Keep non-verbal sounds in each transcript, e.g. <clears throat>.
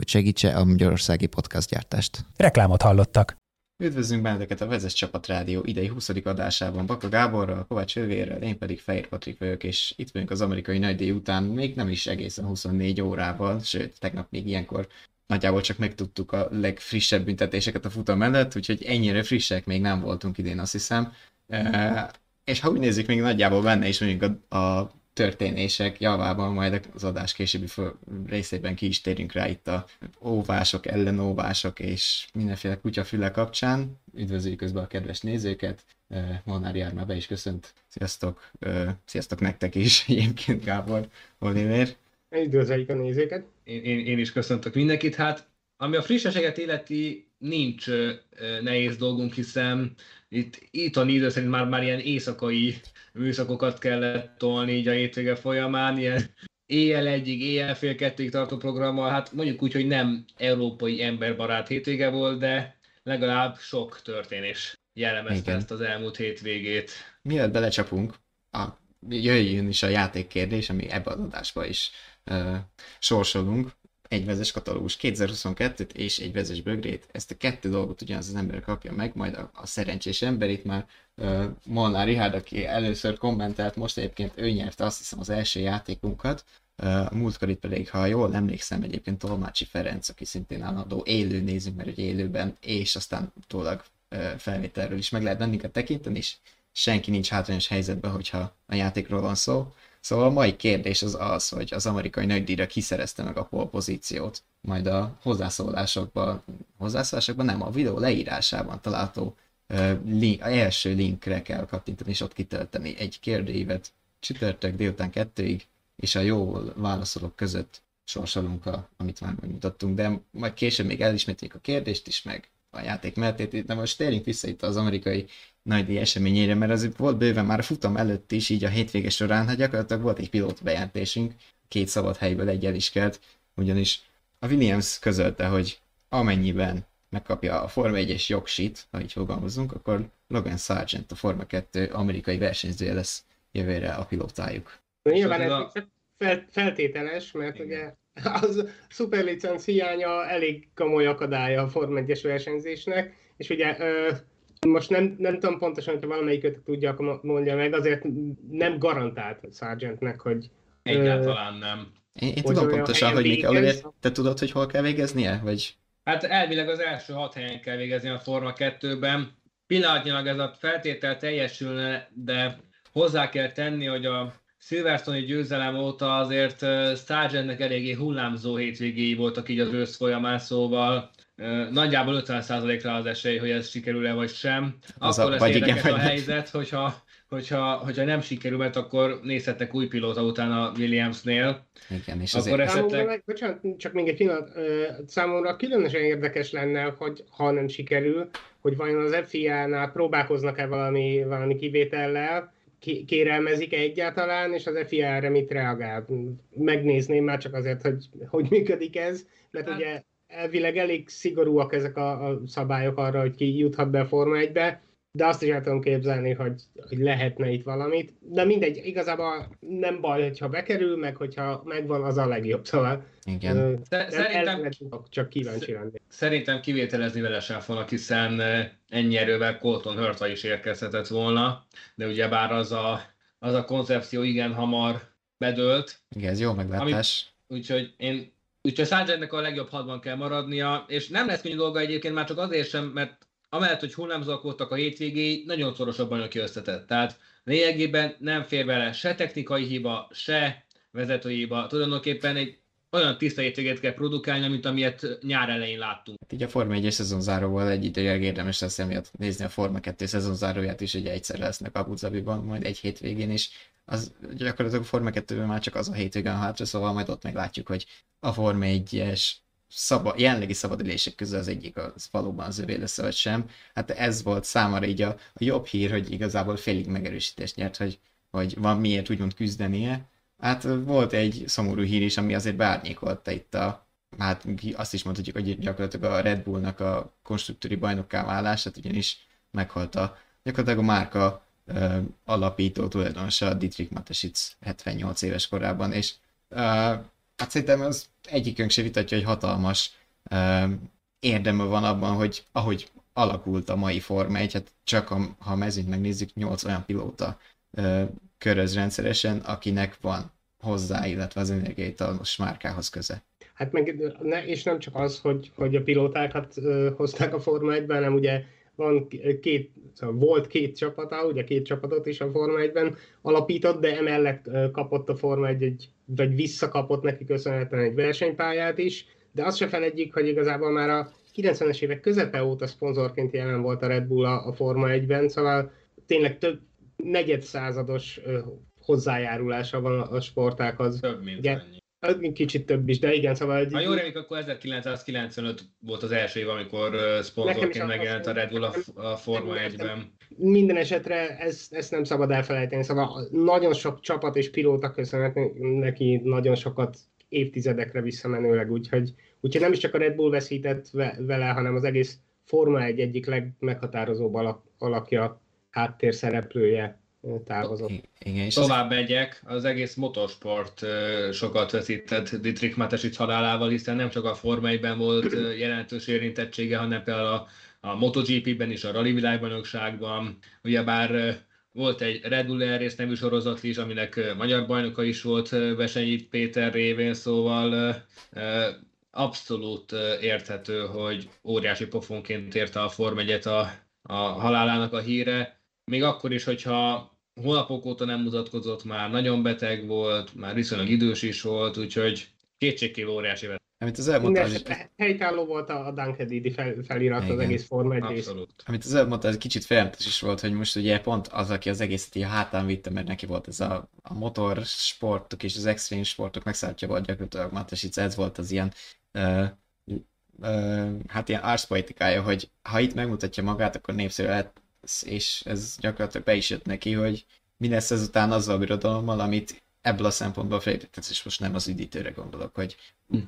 hogy segítse a magyarországi podcastgyártást. Reklámot hallottak. Üdvözlünk benneteket a Vezes Csapat Rádió idei 20. adásában Baka Gáborral, Kovács Övérrel, én pedig Fehér Patrik vagyok, és itt vagyunk az amerikai nagydíj után, még nem is egészen 24 órával, sőt, tegnap még ilyenkor nagyjából csak megtudtuk a legfrissebb büntetéseket a futam mellett, úgyhogy ennyire frissek még nem voltunk idén, azt hiszem. E, és ha úgy nézzük, még nagyjából benne is mondjuk a, a történések javában, majd az adás későbbi részében ki is térünk rá itt a óvások, ellenóvások és mindenféle kutyafüle kapcsán. Üdvözöljük közben a kedves nézőket, Molnár Jármá be is köszönt. Sziasztok, sziasztok nektek is, <laughs> egyébként Gábor, Oliver. Üdvözöljük a nézőket. Én, én, én is köszöntök mindenkit. Hát, ami a frissességet illeti, nincs nehéz dolgunk, hiszen itt Ethan idő szerint már, már ilyen éjszakai műszakokat kellett tolni így a hétvége folyamán, ilyen éjjel egyig, éjjel fél kettig tartó programmal, hát mondjuk úgy, hogy nem európai emberbarát hétvége volt, de legalább sok történés jellemezte ezt az elmúlt hétvégét. Mielőtt belecsapunk, a, jöjjön is a játékkérdés, ami ebbe az adásba is uh, sorsolunk egy vezes katalógus 2022-t és egy vezes bögrét. Ezt a kettő dolgot ugyanaz az ember kapja meg, majd a, a szerencsés ember itt már uh, Molnár Rihárd, aki először kommentelt, most egyébként ő nyerte azt hiszem az első játékunkat, uh, múltkor itt pedig, ha jól emlékszem, egyébként Tolmácsi Ferenc, aki szintén állandó élő nézünk, mert hogy élőben, és aztán utólag uh, felvételről is meg lehet bennünket tekinteni, és senki nincs hátrányos helyzetben, hogyha a játékról van szó. Szóval a mai kérdés az az, hogy az amerikai nagydíjra kiszerezte meg a pole pozíciót. Majd a hozzászólásokban, hozzászólásokban nem, a videó leírásában található uh, link, első linkre kell kattintani, és ott kitölteni egy kérdőívet csütörtök délután kettőig, és a jó válaszolók között sorsolunk, a, amit már megmutattunk, de majd később még elismételjük a kérdést is, meg a játék mehetét, de most térjünk vissza itt az amerikai nagydíj eseményére, mert az volt bőven már a futam előtt is, így a hétvége során, hát gyakorlatilag volt egy pilót bejelentésünk, két szabad helyből egy el is kelt, ugyanis a Williams közölte, hogy amennyiben megkapja a Forma 1-es jogsit, ha így fogalmazunk, akkor Logan Sargent, a Forma 2 amerikai versenyzője lesz jövőre a pilótájuk. Nyilván ez a... feltételes, mert Igen. ugye az szuperlicenc hiánya elég komoly akadálya a Forma 1-es versenyzésnek, és ugye most nem, nem tudom pontosan, hogy valamelyiket tudja, akkor mondja meg, azért nem garantált Sargentnek, hogy... Egyáltalán nem. Én, én tudom pontosan, hogy Mika, Oliver, te tudod, hogy hol kell végeznie? Vagy... Hát elvileg az első hat helyen kell végezni a Forma 2-ben. Pillanatnyilag ez a feltétel teljesülne, de hozzá kell tenni, hogy a Silverstone győzelem óta azért Sargentnek eléggé hullámzó hétvégéi voltak így az ősz folyamán, szóval nagyjából 50%-ra az esély, hogy ez sikerül-e vagy sem. Az akkor a, lesz érdekes igen, a helyzet, hogyha, hogyha, hogyha nem sikerül, mert akkor nézhettek új pilóta után a Williamsnél. Igen, és akkor azért... Esetleg... Számomra, bocsánat, csak még egy pillanat, számomra különösen érdekes lenne, hogy ha nem sikerül, hogy vajon az FIA-nál próbálkoznak-e valami, valami kivétellel, kérelmezik -e egyáltalán, és az FIA erre mit reagál? Megnézném már csak azért, hogy hogy működik ez, mert hát, ugye elvileg elég szigorúak ezek a, a szabályok arra, hogy ki juthat be a Forma 1-be, de azt is el tudom képzelni, hogy, hogy lehetne itt valamit. De mindegy, igazából nem baj, hogyha bekerül, meg hogyha megvan, az a legjobb, szóval. Igen. szerintem, csak kíváncsi lenni. Szerintem kivételezni vele sem fognak, hiszen ennyi erővel Colton Hurta is érkezhetett volna, de ugyebár az a, az a koncepció igen hamar bedőlt. Igen, ez jó meglátás. Ami, úgyhogy én Úgyhogy Sargentnek a legjobb hadban kell maradnia, és nem lesz könnyű dolga egyébként már csak azért sem, mert amellett, hogy hullámzóak voltak a hétvégéig, nagyon szoros a bajnoki összetett. Tehát lényegében nem fér bele se technikai hiba, se vezetői hiba. Tulajdonképpen egy olyan tiszta hétvégét kell produkálni, mint amilyet nyár elején láttunk. Hát így a Forma 1 szezonzáróval egy időleg érdemes lesz emiatt nézni a Forma 2 szezonzáróját is, hogy egyszer lesznek Abu Dhabiban, majd egy hétvégén is. Az gyakorlatilag a Forma 2 már csak az a hétvégén hátra, szóval majd ott meglátjuk, hogy a Forma 1-es szaba, jelenlegi szabadülések közül az egyik az valóban az övé lesz, vagy sem. Hát ez volt számára így a, a jobb hír, hogy igazából félig megerősítést nyert, hogy, hogy van miért úgymond küzdenie. Hát volt egy szomorú hír is, ami azért beárnyékolta itt a, hát azt is mondhatjuk, hogy gyakorlatilag a Red Bullnak a konstruktúri bajnokká válását, ugyanis meghalt a, gyakorlatilag a márka uh, alapító tulajdonosa Dietrich Matesic 78 éves korában, és uh, hát szerintem az egyikünk se vitatja, hogy hatalmas uh, érdeme van abban, hogy ahogy alakult a mai Forma 1, hát csak ha, ha a mezőnyt megnézzük, 8 olyan pilóta köröz rendszeresen, akinek van hozzá, illetve az energiaitalos márkához köze. Hát meg, ne, és nem csak az, hogy, hogy a pilótákat uh, hozták a Forma 1-ben, hanem ugye van két, szóval volt két csapata, ugye két csapatot is a Forma 1-ben alapított, de emellett kapott a Forma 1 egy, vagy visszakapott neki köszönhetően egy versenypályát is, de azt se felejtjük, hogy igazából már a 90-es évek közepe óta szponzorként jelen volt a Red Bull a, a Forma 1-ben, szóval tényleg több negyed százados uh, hozzájárulása van a sportákhoz. Több, mint Ugye, annyi. Kicsit több is, de igen, szóval... Ha jól emlékszem, akkor 1995 volt az első év, amikor szponzorként megjelent a Red Bull a, a Forma 1-ben. Minden esetre ezt, ezt nem szabad elfelejteni, szóval nagyon sok csapat és pilóta köszönhet neki nagyon sokat évtizedekre visszamenőleg, úgyhogy, úgyhogy nem is csak a Red Bull veszített vele, hanem az egész Forma 1 egyik legmeghatározóbb alak, alakja, háttérszereplője távozott. Igen, és Tovább megyek, az egész motorsport sokat veszített Dietrich Matesic halálával, hiszen nem csak a Forma 1-ben volt jelentős érintettsége, hanem például a, a MotoGP-ben is, a Rally világbajnokságban, ugyebár volt egy Red Bull Air nevű sorozat is, aminek magyar bajnoka is volt Vesenyi Péter révén, szóval abszolút érthető, hogy óriási pofonként érte a Form 1 a, a halálának a híre, még akkor is, hogyha hónapok óta nem mutatkozott már, nagyon beteg volt, már viszonylag idős is volt, úgyhogy kétségkívül óriási veszély. Amit az hogy... Helytálló volt a Dunkedidi fel, felirat Igen. az egész Forma 1 Abszolút. Amit az előbb mondta, ez kicsit félelmetes is volt, hogy most ugye pont az, aki az egészet így hátán vitte, mert neki volt ez a, a motorsportok és az extrém sportok megszálltja volt gyakorlatilag Matesic, ez volt az ilyen uh, uh, hát ilyen arszpoetikája, hogy ha itt megmutatja magát, akkor népszerű lehet és ez gyakorlatilag be is jött neki, hogy mi lesz ezután azzal a birodalommal, amit ebből a szempontból felépített, és most nem az üdítőre gondolok, hogy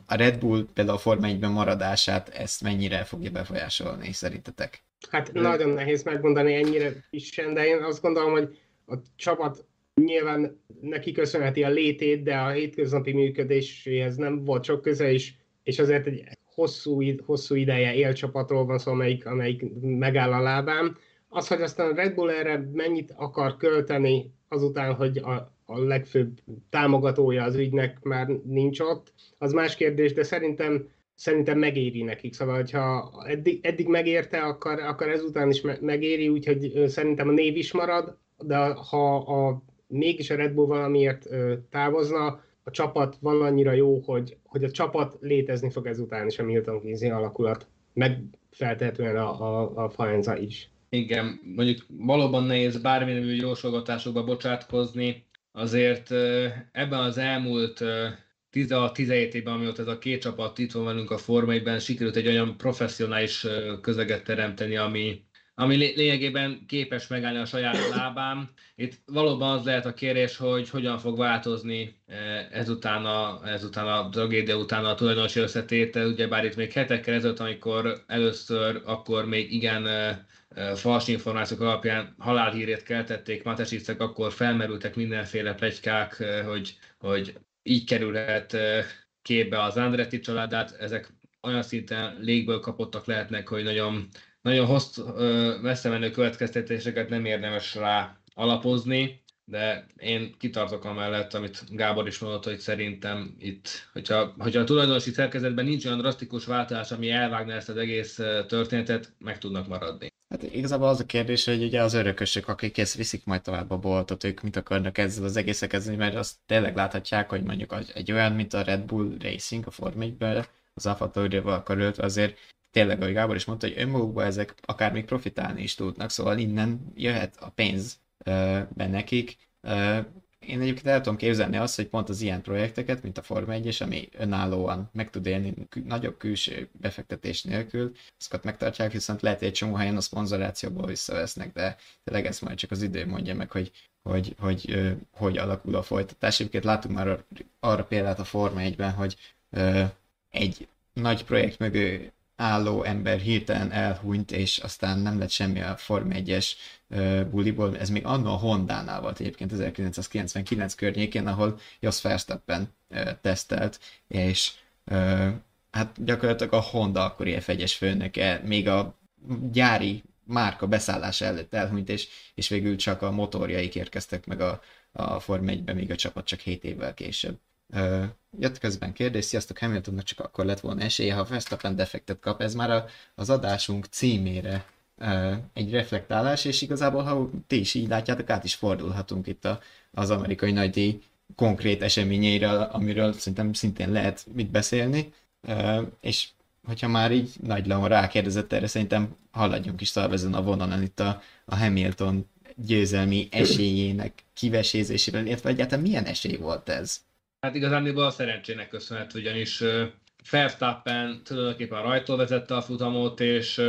a Red Bull például a Forma 1 maradását ezt mennyire fogja befolyásolni szerintetek? Hát nagyon nehéz megmondani ennyire is, de én azt gondolom, hogy a csapat nyilván neki köszönheti a létét, de a hétköznapi működéséhez nem volt sok köze, és, és azért egy hosszú, hosszú ideje élcsapatról van szó, amelyik, amelyik megáll a lábán az, hogy aztán a Red Bull erre mennyit akar költeni azután, hogy a, a legfőbb támogatója az ügynek már nincs ott, az más kérdés, de szerintem szerintem megéri nekik. Szóval, hogyha eddig, eddig megérte, akkor, akkor ezután is megéri, úgyhogy szerintem a név is marad, de ha a, mégis a Red Bull valamiért távozna, a csapat van annyira jó, hogy, hogy a csapat létezni fog ezután is a Milton Keynes alakulat, meg feltehetően a, a, a Faenza is. Igen, mondjuk valóban nehéz bármilyen jósolgatásokba bocsátkozni, azért ebben az elmúlt 16-17 évben, amióta ez a két csapat itt van velünk a Forma sikerült egy olyan professzionális közeget teremteni, ami, ami lényegében képes megállni a saját <coughs> lábán. Itt valóban az lehet a kérés, hogy hogyan fog változni ezután a, ezután a tragédia után a tulajdonosi összetétel, ugyebár itt még hetekkel ezelőtt, amikor először akkor még igen fals információk alapján halálhírét keltették Matesicek, akkor felmerültek mindenféle plegykák, hogy, hogy így kerülhet képbe az Andretti családát, ezek olyan szinten légből kapottak lehetnek, hogy nagyon, nagyon hossz, messze menő következtetéseket nem érdemes rá alapozni, de én kitartok amellett, amit Gábor is mondott, hogy szerintem itt, hogyha, hogyha a tulajdonosi szerkezetben nincs olyan drasztikus változás, ami elvágna ezt az egész történetet, meg tudnak maradni. Hát igazából az a kérdés, hogy ugye az örökösök, akik ezt viszik majd tovább a boltot, ők mit akarnak ezzel az egészek kezdeni, mert azt tényleg láthatják, hogy mondjuk egy olyan, mint a Red Bull Racing a Form az Alfa Tauri-val karöltve azért tényleg, ahogy Gábor is mondta, hogy önmagukban ezek akár még profitálni is tudnak, szóval innen jöhet a pénz be nekik. én egyébként el tudom képzelni azt, hogy pont az ilyen projekteket, mint a Forma 1 ami önállóan meg tud élni nagyobb külső befektetés nélkül, azokat megtartják, viszont lehet, hogy egy csomó helyen a szponzorációból visszavesznek, de tényleg ezt majd csak az idő mondja meg, hogy hogy, hogy, hogy, hogy alakul a folytatás. Egyébként látunk már arra példát a Forma 1-ben, hogy egy nagy projekt mögő álló ember hirtelen elhunyt, és aztán nem lett semmi a Form 1-es uh, buliból. Ez még annó a Honda-nál volt egyébként 1999 környékén, ahol Jos Verstappen tesztelt, és hát gyakorlatilag a Honda akkori F1-es főnöke még a gyári márka beszállása előtt elhunyt, és, és végül csak a motorjaik érkeztek meg a, a Form 1-be, míg a csapat csak 7 évvel később. Jött közben kérdés, sziasztok, Hamiltonnak csak akkor lett volna esélye, ha Verstappen defektet kap. Ez már a, az adásunk címére egy reflektálás, és igazából, ha ti is így látjátok, át is fordulhatunk itt a, az amerikai nagydíj konkrét eseményeire, amiről szerintem szintén lehet mit beszélni. És hogyha már így Nagy Leon rákérdezett erre, szerintem haladjunk is tovább ezen a vonalon itt a, a Hamilton győzelmi esélyének kivesézéséről, illetve egyáltalán milyen esély volt ez? Hát igazán a szerencsének köszönhető, ugyanis Verstappen tulajdonképpen rajtól vezette a futamot, és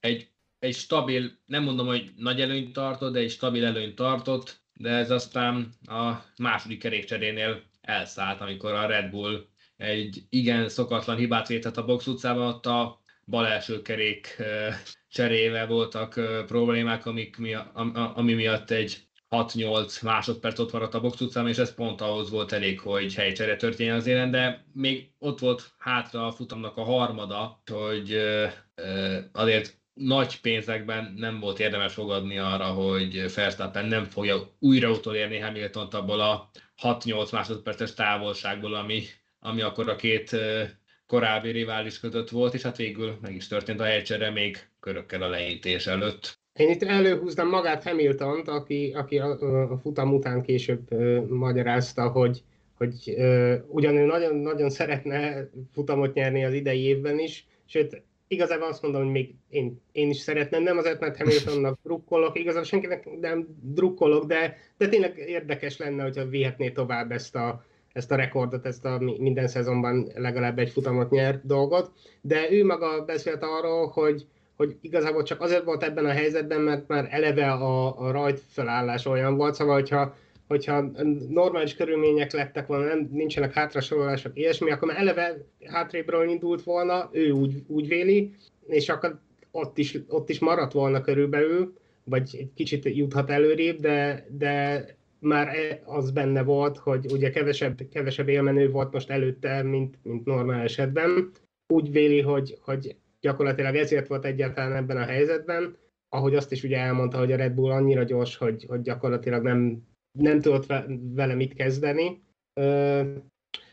egy, egy stabil, nem mondom, hogy nagy előnyt tartott, de egy stabil előnyt tartott, de ez aztán a második kerékcserénél elszállt, amikor a Red Bull egy igen szokatlan hibát vétett a box utcában, ott a bal első kerék cserével voltak problémák, amik mi, ami miatt egy 6-8 másodperc ott maradt a box utcán, és ez pont ahhoz volt elég, hogy helycsere történjen az élen, de még ott volt hátra a futamnak a harmada, hogy azért nagy pénzekben nem volt érdemes fogadni arra, hogy Verstappen nem fogja újra utolérni hamilton abból a 6-8 másodperces távolságból, ami, ami akkor a két korábbi rivális között volt, és hát végül meg is történt a helycsere még körökkel a leítés előtt. Én itt előhúznám magát hamilton aki, aki a, a futam után később uh, magyarázta, hogy, hogy uh, ugyan ő nagyon, nagyon szeretne futamot nyerni az idei évben is, sőt, igazából azt mondom, hogy még én, én is szeretném, nem azért, mert Hamiltonnak drukkolok, igazából senkinek nem drukkolok, de, de tényleg érdekes lenne, hogyha vihetné tovább ezt a, ezt a rekordot, ezt a minden szezonban legalább egy futamot nyert dolgot, de ő maga beszélt arról, hogy hogy igazából csak azért volt ebben a helyzetben, mert már eleve a, a rajt felállás olyan volt, szóval hogyha, hogyha normális körülmények lettek volna, nem, nincsenek hátrasorolások, ilyesmi, akkor már eleve hátrébről indult volna, ő úgy, úgy véli, és akkor ott is, ott is maradt volna körülbelül, vagy egy kicsit juthat előrébb, de, de már e, az benne volt, hogy ugye kevesebb, kevesebb élmenő volt most előtte, mint, mint normál esetben. Úgy véli, hogy, hogy gyakorlatilag ezért volt egyáltalán ebben a helyzetben, ahogy azt is ugye elmondta, hogy a Red Bull annyira gyors, hogy, hogy gyakorlatilag nem, nem tudott vele mit kezdeni.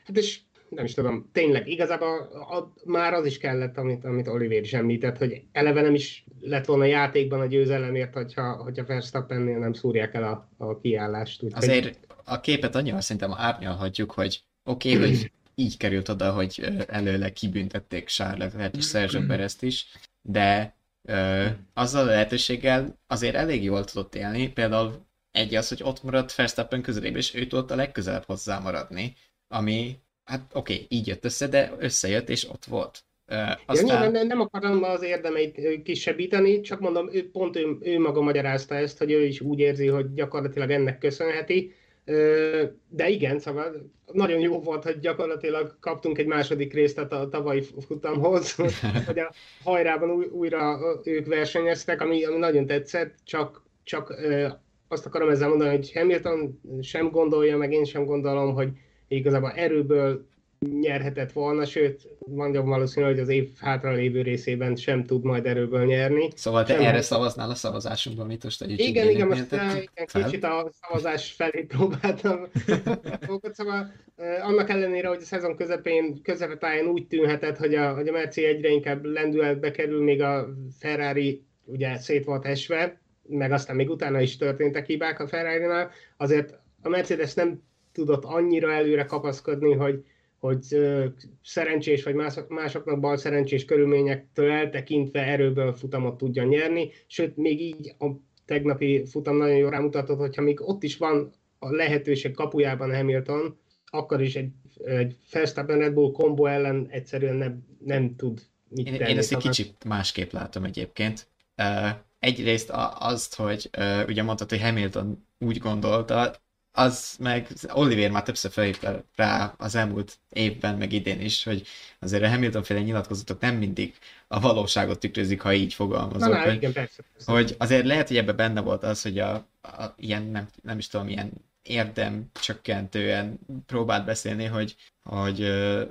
hát és nem is tudom, tényleg, igazából a, már az is kellett, amit, amit Oliver is említett, hogy eleve nem is lett volna játékban a győzelemért, hogyha, hogyha Verstappennél nem szúrják el a, a kiállást. Úgy, Azért a képet annyira szerintem árnyalhatjuk, hogy oké, okay, hogy így került oda, hogy előle kibüntették Charlotte és Sergio Perezt is, de ö, azzal a lehetőséggel azért elég jól tudott élni, például egy az, hogy ott maradt Verstappen közelébe, és ő tudott a legközelebb hozzá maradni, ami, hát oké, okay, így jött össze, de összejött, és ott volt. Uh, aztán... Ja, nem, nem akarom az érdemeit kisebbíteni, csak mondom, ő, pont ő, ő maga magyarázta ezt, hogy ő is úgy érzi, hogy gyakorlatilag ennek köszönheti, de igen, szóval nagyon jó volt, hogy gyakorlatilag kaptunk egy második részt a tavalyi futamhoz, <laughs> hogy a hajrában újra ők versenyeztek, ami, ami nagyon tetszett, csak, csak azt akarom ezzel mondani, hogy Hamilton sem gondolja, meg én sem gondolom, hogy igazából erőből nyerhetett volna, sőt, mondjam valószínű, hogy az év hátralévő részében sem tud majd erőből nyerni. Szóval te sem erre szavaznál a szavazásunkban, mit most egy Igen, igen, most igen, kicsit a szavazás felé próbáltam. szóval annak ellenére, hogy a szezon közepén, közepetáján úgy tűnhetett, hogy a, hogy a Merci egyre inkább lendületbe kerül, még a Ferrari ugye szét volt esve, meg aztán még utána is történtek hibák a Ferrari-nál, azért a Mercedes nem tudott annyira előre kapaszkodni, hogy, hogy szerencsés vagy másoknak bal szerencsés körülményektől eltekintve erőből futamot tudjon nyerni, sőt, még így a tegnapi futam nagyon jól rámutatott, hogyha még ott is van a lehetőség kapujában Hamilton, akkor is egy, egy Verstappen Red Bull kombo ellen egyszerűen nem, nem tud mit Én, tenni. én ezt egy Talán- kicsit másképp látom egyébként. Uh, egyrészt azt, hogy uh, ugye mondtad, hogy Hamilton úgy gondolta, az meg Oliver már többször felhívta rá az elmúlt évben, meg idén is, hogy azért a Hamilton féle nyilatkozatok nem mindig a valóságot tükrözik, ha így Na, fogalmazok. na, hogy, igen, persze. persze. hogy azért lehet, hogy ebben benne volt az, hogy a, a ilyen, nem, nem is tudom, ilyen érdem csökkentően próbált beszélni, hogy, hogy,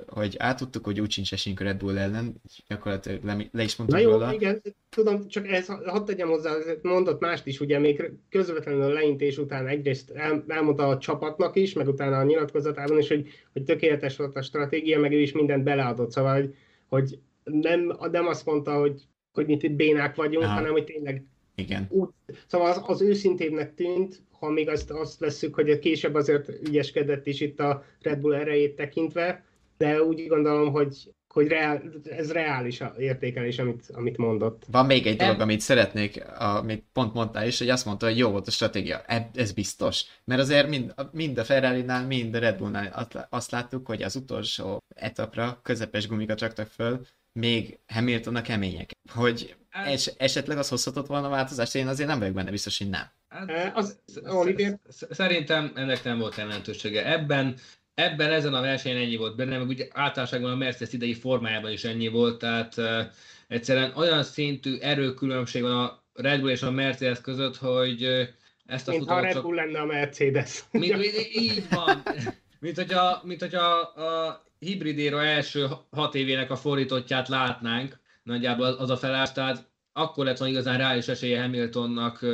hogy átudtuk, hogy úgy sincs esünk Red Bull ellen, gyakorlatilag le, le is Na mondtuk jó, róla. igen, tudom, csak ez, hadd tegyem hozzá, mondott mást is, ugye még közvetlenül a leintés után egyrészt el, elmondta a csapatnak is, meg utána a nyilatkozatában is, hogy, hogy tökéletes volt a stratégia, meg ő is mindent beleadott, szóval, hogy, hogy nem, nem azt mondta, hogy, hogy mi itt bénák vagyunk, Aha. hanem hogy tényleg Igen. úgy, szóval az, az őszintébbnek tűnt, ha még azt, azt vesszük, hogy később azért ügyeskedett is itt a Red Bull erejét tekintve, de úgy gondolom, hogy, hogy reál, ez reális a értékelés, amit, amit mondott. Van még egy dolog, amit szeretnék, amit pont mondtál is, hogy azt mondta, hogy jó volt a stratégia. Ez biztos. Mert azért mind, mind a Ferrari-nál, mind a Red Bullnál azt- láttuk, hogy az utolsó etapra közepes gumikat raktak föl, még Hamiltonnak kemények. Hogy es- esetleg az hozhatott volna változást, én azért nem vagyok benne biztos, hogy nem. Hát, az- Oliver? sz- Szerintem ennek nem volt jelentősége. Ebben, ebben ezen a versenyen ennyi volt benne, meg ugye általánosságban a Mercedes idei formájában is ennyi volt, tehát uh, egyszerűen olyan szintű erőkülönbség van a Red Bull és a Mercedes között, hogy uh, ezt a Mint ha a Red csak... Bull lenne a Mercedes. <laughs> Mint, így van. <laughs> Mint hogyha, mint hogyha a hibridéra első hat évének a fordítottját látnánk, nagyjából az a felállás, tehát akkor lett volna igazán reális esélye Hamiltonnak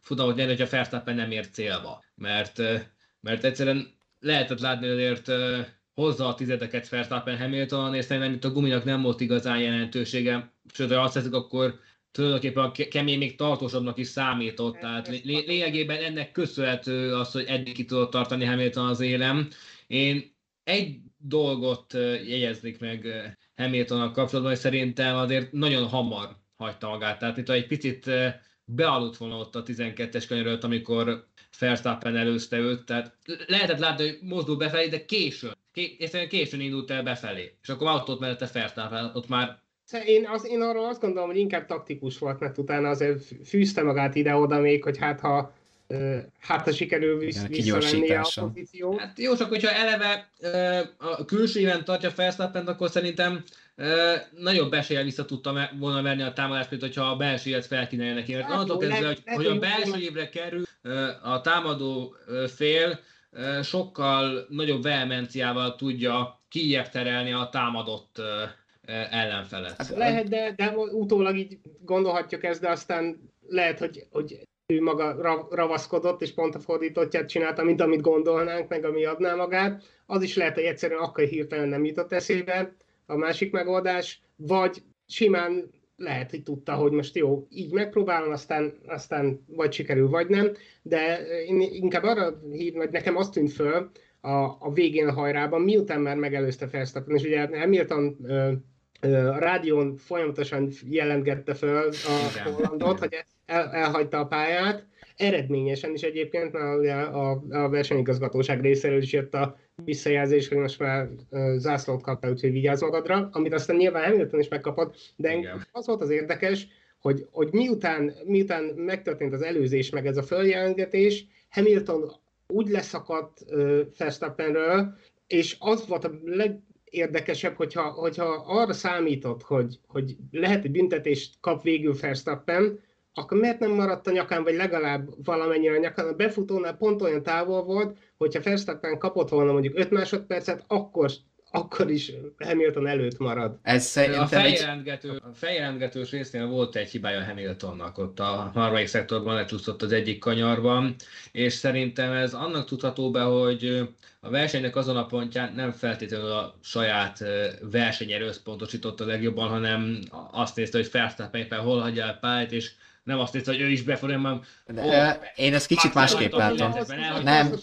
futamot nyerni, hogyha Verstappen nem ért célba. Mert, mert egyszerűen lehetett látni, hogy azért hozza a tizedeket Verstappen Hamilton, és szerintem itt a guminak nem volt igazán jelentősége. Sőt, ha azt teszik, akkor tulajdonképpen a ke- kemény még tartósabbnak is számított, tehát lé- lé- lényegében ennek köszönhető az, hogy eddig ki tudott tartani Hamilton az élem. Én egy dolgot jegyeznék meg ö, Hamiltonnak kapcsolatban, hogy szerintem azért nagyon hamar hagyta magát. Tehát itt egy picit ö, bealudt volna ott a 12-es kanyar előtt, amikor Verstappen előzte őt, tehát lehetett látni, hogy mozdul befelé, de későn. Ké- egyszerűen későn indult el befelé. És akkor már ott, ott mellette Verstappen, ott már Én, az, én arról azt gondolom, hogy inkább taktikus volt, mert utána azért fűzte magát ide-oda még, hogy hát ha, hát ha sikerül visz, Igen, a pozíciót. Hát jó, csak hogyha eleve a külső éven tartja Verstappen, akkor szerintem nagyobb eséllyel vissza tudta volna venni a támadást, mint hogyha a belső évet felkínálja neki. Mert Hát jó, kezdve, hogy, hogy a belső évre kerül a támadó fél, sokkal nagyobb vehemenciával tudja kijebb terelni a támadott ö, ellenfelet. Hát, Lehet, de, de utólag így gondolhatjuk ezt, de aztán lehet, hogy, hogy ő maga ra- ravaszkodott, és pont a fordítottját csinálta, mint amit gondolnánk, meg ami adná magát. Az is lehet, hogy egyszerűen akkor hirtelen nem jutott eszébe a másik megoldás, vagy simán lehet, hogy tudta, hogy most jó, így megpróbálom, aztán, aztán vagy sikerül, vagy nem, de én inkább arra hív, hogy nekem azt tűnt föl a, a végén a hajrában, miután már megelőzte Verstappen, és ugye Hamilton ö, ö, a rádión folyamatosan jelentgette föl a. Hollandot, hogy el, elhagyta a pályát, eredményesen is egyébként, mert ugye a, a versenyigazgatóság részéről is jött a visszajelzés, hogy most már zászlót kapta, úgyhogy vigyázz magadra, amit aztán nyilván Hamilton is megkapott, de Igen. az volt az érdekes, hogy, hogy miután, miután megtörtént az előzés, meg ez a följelentgetés, Hamilton úgy leszakadt uh, Verstappenről, és az volt a legérdekesebb, hogyha, hogyha arra számított, hogy, hogy lehet, hogy büntetést kap végül Verstappen, akkor miért nem maradt a nyakán, vagy legalább valamennyire a nyakán? A befutónál pont olyan távol volt, hogyha Verstappen kapott volna mondjuk 5 másodpercet, akkor, akkor is Hamilton előtt marad. Ez A szerintem egy... feljelentgető, a feljelentgetős résznél volt egy hibája Hamiltonnak, ott a harmadik szektorban lecsúszott az egyik kanyarban, és szerintem ez annak tudható be, hogy a versenynek azon a pontján nem feltétlenül a saját ö, versenyre összpontosított a legjobban, hanem azt nézte, hogy Verstappen éppen hol hagyja el pályát, és nem azt nézte, hogy ő is befolyam, hanem De, én ezt kicsit másképp látom. Nem.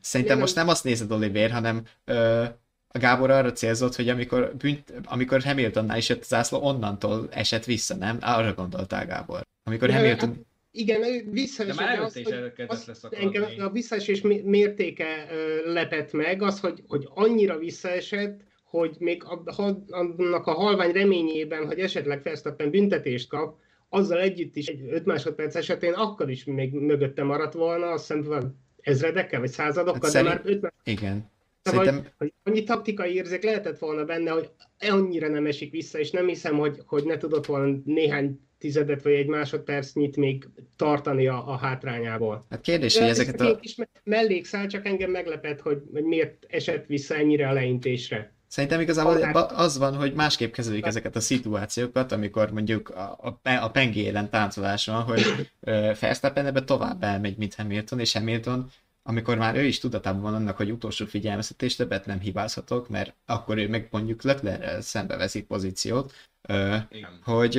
Szerintem most nem azt nézed, Oliver, hanem ö, a Gábor arra célzott, hogy amikor, bünt, amikor Hamiltonnál is jött a zászló, onnantól esett vissza, nem? Arra gondoltál, Gábor. Amikor Ja, Hamilton... Igen, visszaesett. De már előtte is leszakadni. Engem a visszaesés mértéke lepett meg, az, hogy, hogy annyira visszaesett, hogy még annak a halvány reményében, hogy esetleg Verstappen büntetést kap, azzal együtt is egy 5 másodperc esetén akkor is még mögötte maradt volna, azt hiszem ezredekkel vagy századokkal, hát szerint... de már 5 Igen. Szóval, Szerintem... hogy, hogy annyi taktikai érzék lehetett volna benne, hogy annyira nem esik vissza, és nem hiszem, hogy, hogy ne tudott volna néhány tizedet vagy egy másodpercnyit még tartani a, a hátrányából. Hát kérdés, hogy ezeket a... Kis mellékszál, csak engem meglepett, hogy, hogy miért esett vissza ennyire a leintésre. Szerintem igazából az van, hogy másképp kezelik ezeket a szituációkat, amikor mondjuk a, a, a pengé ellen táncolás van, hogy Verstappen ebbe tovább elmegy, mint Hamilton, és Hamilton amikor már ő is tudatában van annak, hogy utolsó figyelmeztetés többet nem hibázhatok, mert akkor ő meg mondjuk Leclerrel szembe veszik pozíciót, Igen. hogy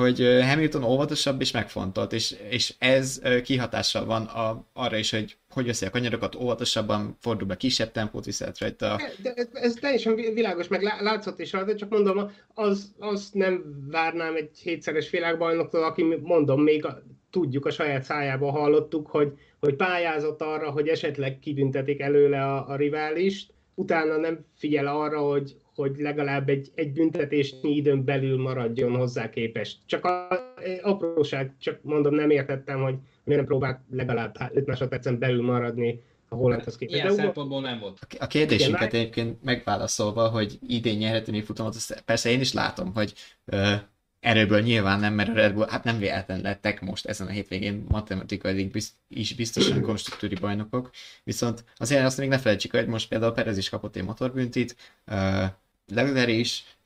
hogy Hamilton óvatosabb és megfontolt, és, és ez kihatással van a, arra is, hogy hogy veszi a kanyarokat, óvatosabban fordul be, kisebb tempót viszelt rajta. De ez, ez teljesen világos, meg látszott is rajta, csak mondom, az, az nem várnám egy hétszeres világbajnoktól, aki mondom, még a, tudjuk, a saját szájából hallottuk, hogy, hogy pályázott arra, hogy esetleg kibüntetik előle a, a riválist, utána nem figyel arra, hogy, hogy legalább egy, egy büntetésnyi időn belül maradjon hozzá képest. Csak a, a apróság, csak mondom, nem értettem, hogy miért nem próbált legalább 5 másodpercen belül maradni a hollandhoz képest. Ilyen De szempontból nem volt. A kérdésünket egyébként megválaszolva, hogy idén nyerhető mi futamot, azt persze én is látom, hogy uh, erőből nyilván nem, mert a Red Bull, hát nem véletlen lettek most ezen a hétvégén matematikailag is biztosan <clears throat> konstruktúri bajnokok, viszont azért azt még ne felejtsük, hogy most például Perez is kapott egy motorbüntit,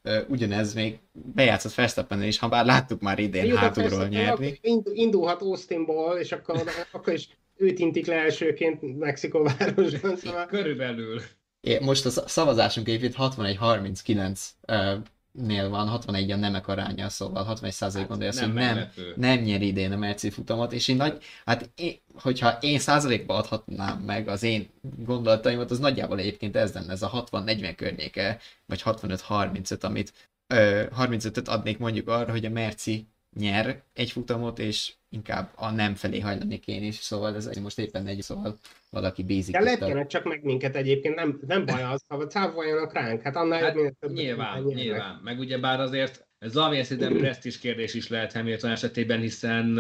Uh, ugyanez még bejátszott Verstappen is, ha bár láttuk már idén Jó, hátulról nyerni. Indulhat Austinból, és akkor, akkor is őt intik le elsőként Mexikóvárosban. Szóval... Körülbelül. É, most a szavazásunk egyébként 61-39 uh, nél van, 61 a nemek aránya, szóval 61 százalék hát hogy nem, nem nyer idén a Merci futamot, és én nagy, hát én, hogyha én százalékba adhatnám meg az én gondolataimat, az nagyjából egyébként ez lenne, ez a 60-40 környéke, vagy 65-35, amit ö, 35-öt adnék mondjuk arra, hogy a Merci nyer egy futamot, és inkább a nem felé hajlanék én is, szóval ez most éppen egy, szóval valaki bízik. De lepjenek csak meg minket egyébként, nem, nem baj az, ha cáfoljanak ránk, hát annál hát, több Nyilván, nyilván, meg ugye bár azért ez valami szerintem <clears throat> presztis kérdés is lehet Hamilton esetében, hiszen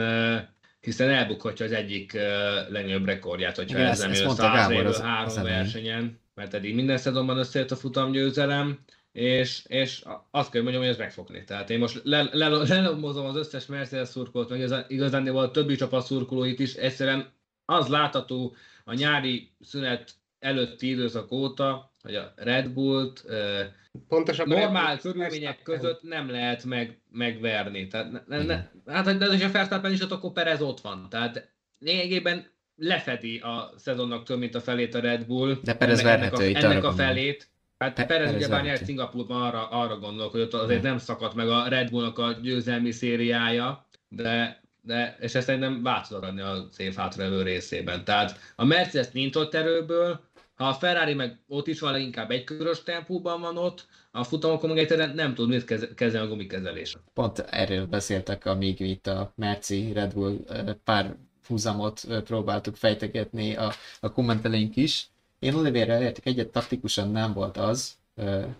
hiszen elbukhatja az egyik legnagyobb rekordját, hogyha Igen, ez nem jön száz évvel három versenyen, mert eddig minden szezonban összejött a futamgyőzelem, és, és azt kell mondjam, hogy ez meg fog Tehát én most lelomozom az összes Mercedes szurkolót, meg ez igazán a többi csapat szurkolóit is, egyszerűen az látható a nyári szünet előtti időszak óta, hogy a Red Bullt Pontosan normál körülmények között nem lehet meg, megverni. Tehát ne, ne, ne, hát de ha Verstappen is ott, akkor Perez ott van. Tehát lényegében lefedi a szezonnak több, mint a felét a Red Bull. De Perez ennek, a, ennek a felét. Hát Pe- Perez ugye bár nyert Szingapurban arra, arra gondolok, hogy ott azért nem szakadt meg a Red Bullnak a győzelmi szériája, de, de és ezt szerintem változat adni a szép hátralévő részében. Tehát a Mercedes nincs ott erőből, ha a Ferrari meg ott is van, inkább egy körös tempóban van ott, a futamokon meg egyszerűen nem tud mit kezelni a gumikezelés. Pont erről beszéltek, amíg itt a Merci Red Bull pár húzamot próbáltuk fejtegetni a, a kommentelőink is, én Oliverrel értek egyet, taktikusan nem volt az,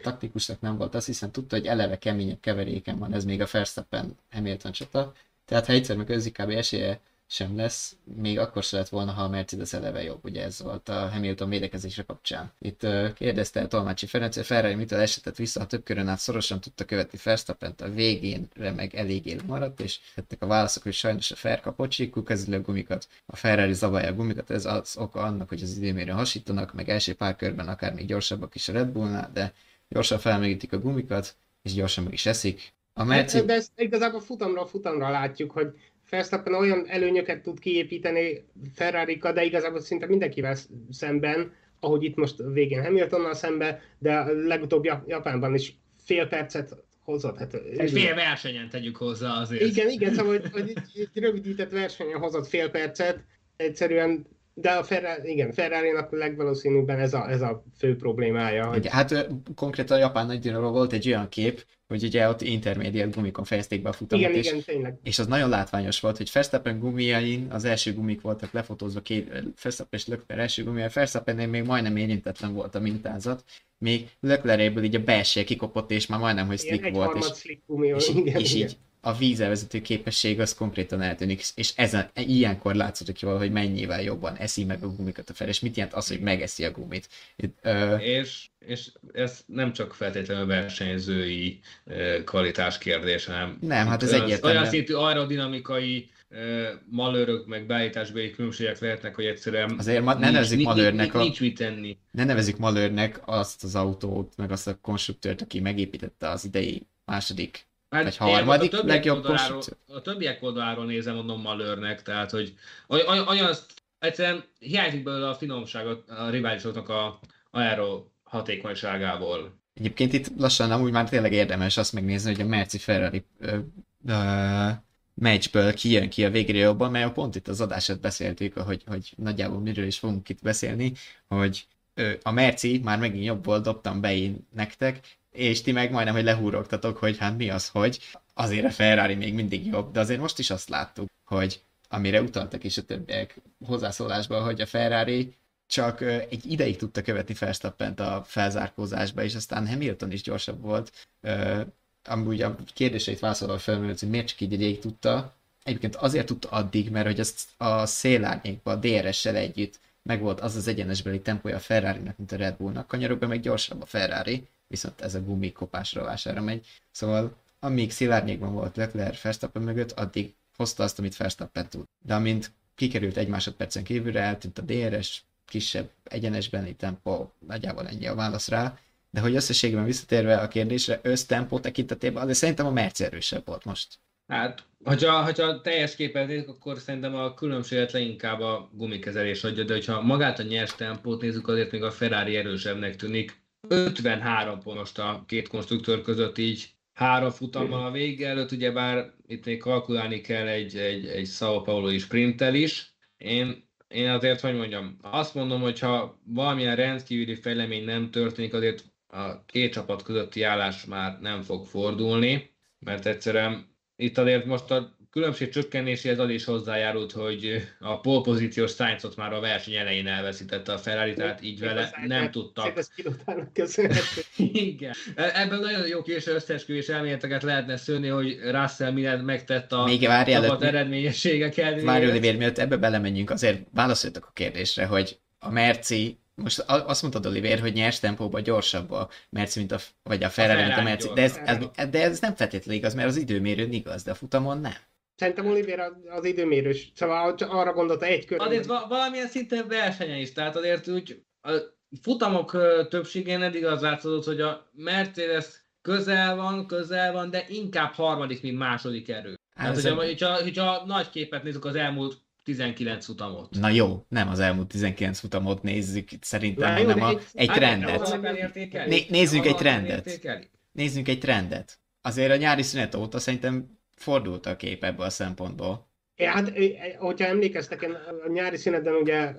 taktikusnak nem volt az, hiszen tudta, hogy eleve keményebb keveréken van, ez még a Verstappen Hamilton csata, tehát ha egyszer meg kb. esélye sem lesz, még akkor se lett volna, ha a Mercedes eleve jobb, ugye ez volt a Hamilton védekezésre kapcsán. Itt uh, kérdezte a Tolmácsi Ferenc, hogy Ferrari mitől esetett vissza, a több körön át szorosan tudta követni verstappen a végénre meg eléggé maradt, és jöttek a válaszok, hogy sajnos a Fer kapott csíkú a gumikat, a Ferrari zavarja a gumikat, ez az oka annak, hogy az időmérőn hasítanak, meg első pár körben akár még gyorsabbak is a Red Bullnál, de gyorsan felmegítik a gumikat, és gyorsan meg is eszik. A Merci... De ezt igazából futamra futamra látjuk, hogy Verstappen olyan előnyöket tud kiépíteni ferrari de igazából szinte mindenkivel szemben, ahogy itt most végén Hamiltonnal szembe, de legutóbb Japánban is fél percet hozott. Hát, egy fél versenyen tegyük hozzá azért. Igen, igen, szóval hogy, hogy egy, rövidített versenyen hozott fél percet, egyszerűen de a Ferrari, igen, Ferrari-nak legvalószínűbben ez a, ez a fő problémája. Hogy... Hát ö, konkrétan a japán nagydíjról volt egy olyan kép, hogy ugye ott intermediate gumikon fejezték be a futamot, igen, és, igen, tényleg. és az nagyon látványos volt, hogy Verstappen gumiain az első gumik voltak lefotózva, két, Verstappen és Leclerc első gumia, Verstappennél még majdnem érintetlen volt a mintázat, még Leclercből így a belső kikopott, és már majdnem, hogy Igen, slick egy volt, és, slick gumi, és, igen, és igen. így a vízelvezető képesség az konkrétan eltűnik, és ezen, ilyenkor látszott jól, hogy mennyivel jobban eszi meg a gumikat a fel, és mit jelent az, hogy megeszi a gumit. Ö, És, és ez nem csak feltétlenül versenyzői kvalitás kérdés, hanem Nem, hát ez egyértelműen. Olyan szintű aerodinamikai malőrök, meg beállításbeli különbségek lehetnek, hogy egyszerűen Azért ma- ne nincs- nevezzük nincs- malőrnek a- Nincs mit tenni. ne nevezik malőrnek azt az autót, meg azt a konstruktőrt, aki megépítette az idei második Hát én harmadik a legjobb oldaláról. A többiek oldaláról nézem, mondom malőrnek, tehát hogy oly- oly- olyan, egyszerűen hiányzik belőle a finomságot a riválisoknak a aero hatékonyságából. Egyébként itt lassan amúgy már tényleg érdemes azt megnézni, hogy a Merci Ferrari ö, ö, meccsből ki jön ki a végére jobban, mert pont itt az adását beszéltük, hogy, hogy nagyjából miről is fogunk itt beszélni, hogy a Merci már megint jobb volt, dobtam be én nektek, és ti meg majdnem, hogy lehúrogtatok, hogy hát mi az, hogy azért a Ferrari még mindig jobb, de azért most is azt láttuk, hogy amire utaltak is a többiek hozzászólásban, hogy a Ferrari csak egy ideig tudta követni Verstappent a felzárkózásba, és aztán Hamilton is gyorsabb volt. Amúgy a kérdéseit válaszolva felmerült, hogy miért csak így ideig tudta. Egyébként azért tudta addig, mert hogy azt a szélárnyékban, a DRS-sel együtt megvolt az az egyenesbeli tempója a Ferrari-nak, mint a Red Bullnak. Kanyarokban meg gyorsabb a Ferrari, viszont ez a gumi kopás rovására megy. Szóval amíg szélárnyékban volt Leclerc Verstappen mögött, addig hozta azt, amit Verstappen tud. De amint kikerült egy másodpercen kívülre, eltűnt a DRS, kisebb egyenesbeni tempó, nagyjából ennyi a válasz rá. De hogy összességében visszatérve a kérdésre, össztempó tekintetében, azért szerintem a Merci erősebb volt most. Hát, hogyha, hogyha teljes képet nézzük, akkor szerintem a különbséget leginkább a gumikezelés adja, de hogyha magát a nyers tempót nézzük, azért még a Ferrari erősebbnek tűnik. 53 pontost a két konstruktőr között így három futammal a vége előtt, ugyebár itt még kalkulálni kell egy, egy, egy Sao Paulo-i sprinttel is. Én, én azért, hogy mondjam, azt mondom, hogy ha valamilyen rendkívüli fejlemény nem történik, azért a két csapat közötti állás már nem fog fordulni, mert egyszerűen itt azért most a különbség csökkenéséhez az is hozzájárult, hogy a polpozíciós Sainzot már a verseny elején elveszítette a Ferrari, tehát így vele nem tudtak. <laughs> Igen. E- Ebben nagyon jó kis összeesküvés elméleteket lehetne szőni, hogy Russell mindent megtett a Még várj előtt, csapat mi- eredményessége kedvéért. Várj, Oliver, mielőtt ebbe belemenjünk, azért válaszoljatok a kérdésre, hogy a Merci, most a- azt mondtad, Oliver, hogy nyers tempóban gyorsabb a Merci, mint a, vagy a Ferrari, mint a Merci, de ez, ez, de ez nem feltétlenül igaz, mert az időmérőn igaz, de a futamon nem. Szerintem Oliver az- az időmérős. Szóval arra gondolta egy kör. Azért va- valamilyen szinten versenye is, tehát azért úgy a futamok többségén eddig az látszott, hogy a Mercedes közel van, közel van, de inkább harmadik, mint második erő. Tehát, ez hogyha, egy- hogyha, hogyha nagy képet nézzük az elmúlt 19 futamot. Na jó, nem az elmúlt 19 futamot nézzük szerintem, Na jó, hanem de a, egy- egy hát, trendet. Né- nézzünk egy trendet. Nézzünk egy trendet. Azért a nyári szünet óta szerintem fordult a kép ebből a szempontból. Ja, hát, hogyha emlékeztek, én a nyári szünetben ugye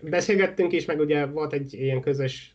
beszélgettünk is, meg ugye volt egy ilyen közös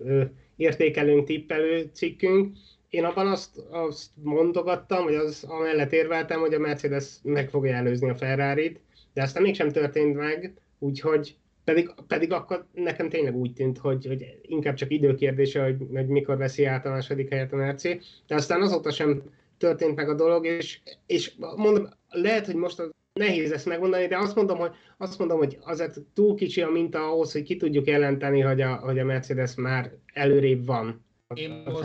értékelőnk, tippelő cikkünk. Én abban azt, azt mondogattam, vagy az amellett érveltem, hogy a Mercedes meg fogja előzni a Ferrari-t, de aztán mégsem történt meg, úgyhogy pedig, pedig akkor nekem tényleg úgy tűnt, hogy, hogy inkább csak időkérdése, hogy, hogy mikor veszi át a második helyet a Merci, de aztán azóta sem történt meg a dolog, és, és mondom, lehet, hogy most nehéz ezt megmondani, de azt mondom, hogy, azt mondom, hogy azért túl kicsi a minta ahhoz, hogy ki tudjuk jelenteni, hogy a, hogy a Mercedes már előrébb van Én most-.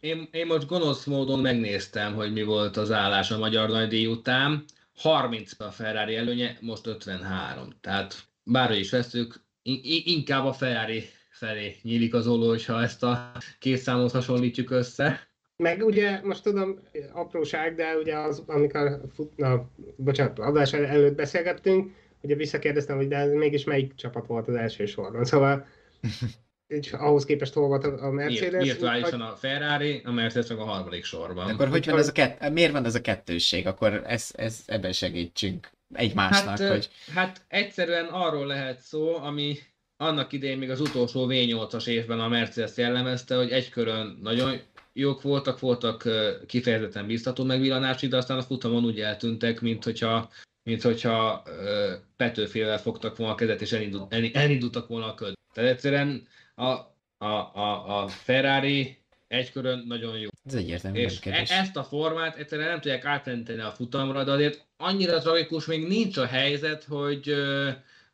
Én, én most gonosz módon megnéztem, hogy mi volt az állás a Magyar Nagydíj után. 30 a Ferrari előnye, most 53. Tehát bárhogy is veszük, in- in- inkább a Ferrari felé nyílik az olló, ha ezt a két számot hasonlítjuk össze. Meg ugye, most tudom, apróság, de ugye az, amikor fut, na, bocsánat, adás el- előtt beszélgettünk, ugye visszakérdeztem, hogy de ez mégis melyik csapat volt az első sorban, szóval <laughs> és ahhoz képest hol volt a Mercedes. Virtuálisan a Ferrari, a Mercedes meg a harmadik sorban. Akkor hogy van ez a kett, miért van ez a kettősség? Akkor ez, ez, ebben segítsünk. egymásnak, Hát, hogy hát egyszerűen arról lehet szó, ami annak idején még az utolsó V8-as évben a Mercedes jellemezte, hogy egy körön nagyon jók voltak, voltak kifejezetten biztató megvillanásig, de aztán a futamon úgy eltűntek, mint hogyha, mint hogyha Petőfével fogtak volna a kezet, és elindult, elindultak volna a köd. Tehát egyszerűen a, a, a, a Ferrari egy körön nagyon jó. ez egyértelmű És e- ezt a formát egyszerűen nem tudják átrendíteni a futamra, de azért annyira tragikus még nincs a helyzet, hogy,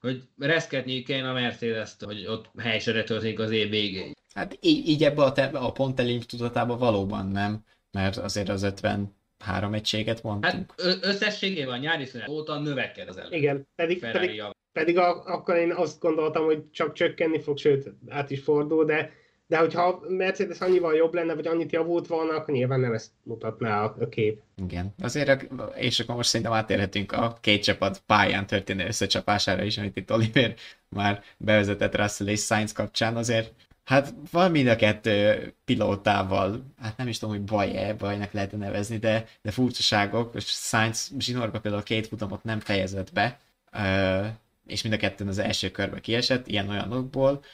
hogy reszketniük kellene a mercedes hogy ott helysere történik az év végéig. Hát így, így ebbe a, te, a pont tudatában valóban nem, mert azért az 53 egységet mondtunk. Hát összességében a nyári szünet óta növekszik az ellen. Igen, pedig, Ferrari pedig, jav- pedig a, akkor én azt gondoltam, hogy csak csökkenni fog, sőt, át is fordul, de, de hogyha a Mercedes annyival jobb lenne, vagy annyit javult volna, akkor nyilván nem ezt mutatná a, a kép. Igen. Azért, és akkor most szerintem átérhetünk a két csapat pályán történő összecsapására is, amit itt Oliver már bevezetett Russell és Sainz kapcsán. Azért Hát van mind a kettő pilótával, hát nem is tudom, hogy baj-e, bajnak lehet nevezni, de, de furcsaságok, és Sainz zsinórba például két futamot nem fejezett be, és mind a kettőn az első körbe kiesett, ilyen-olyanokból.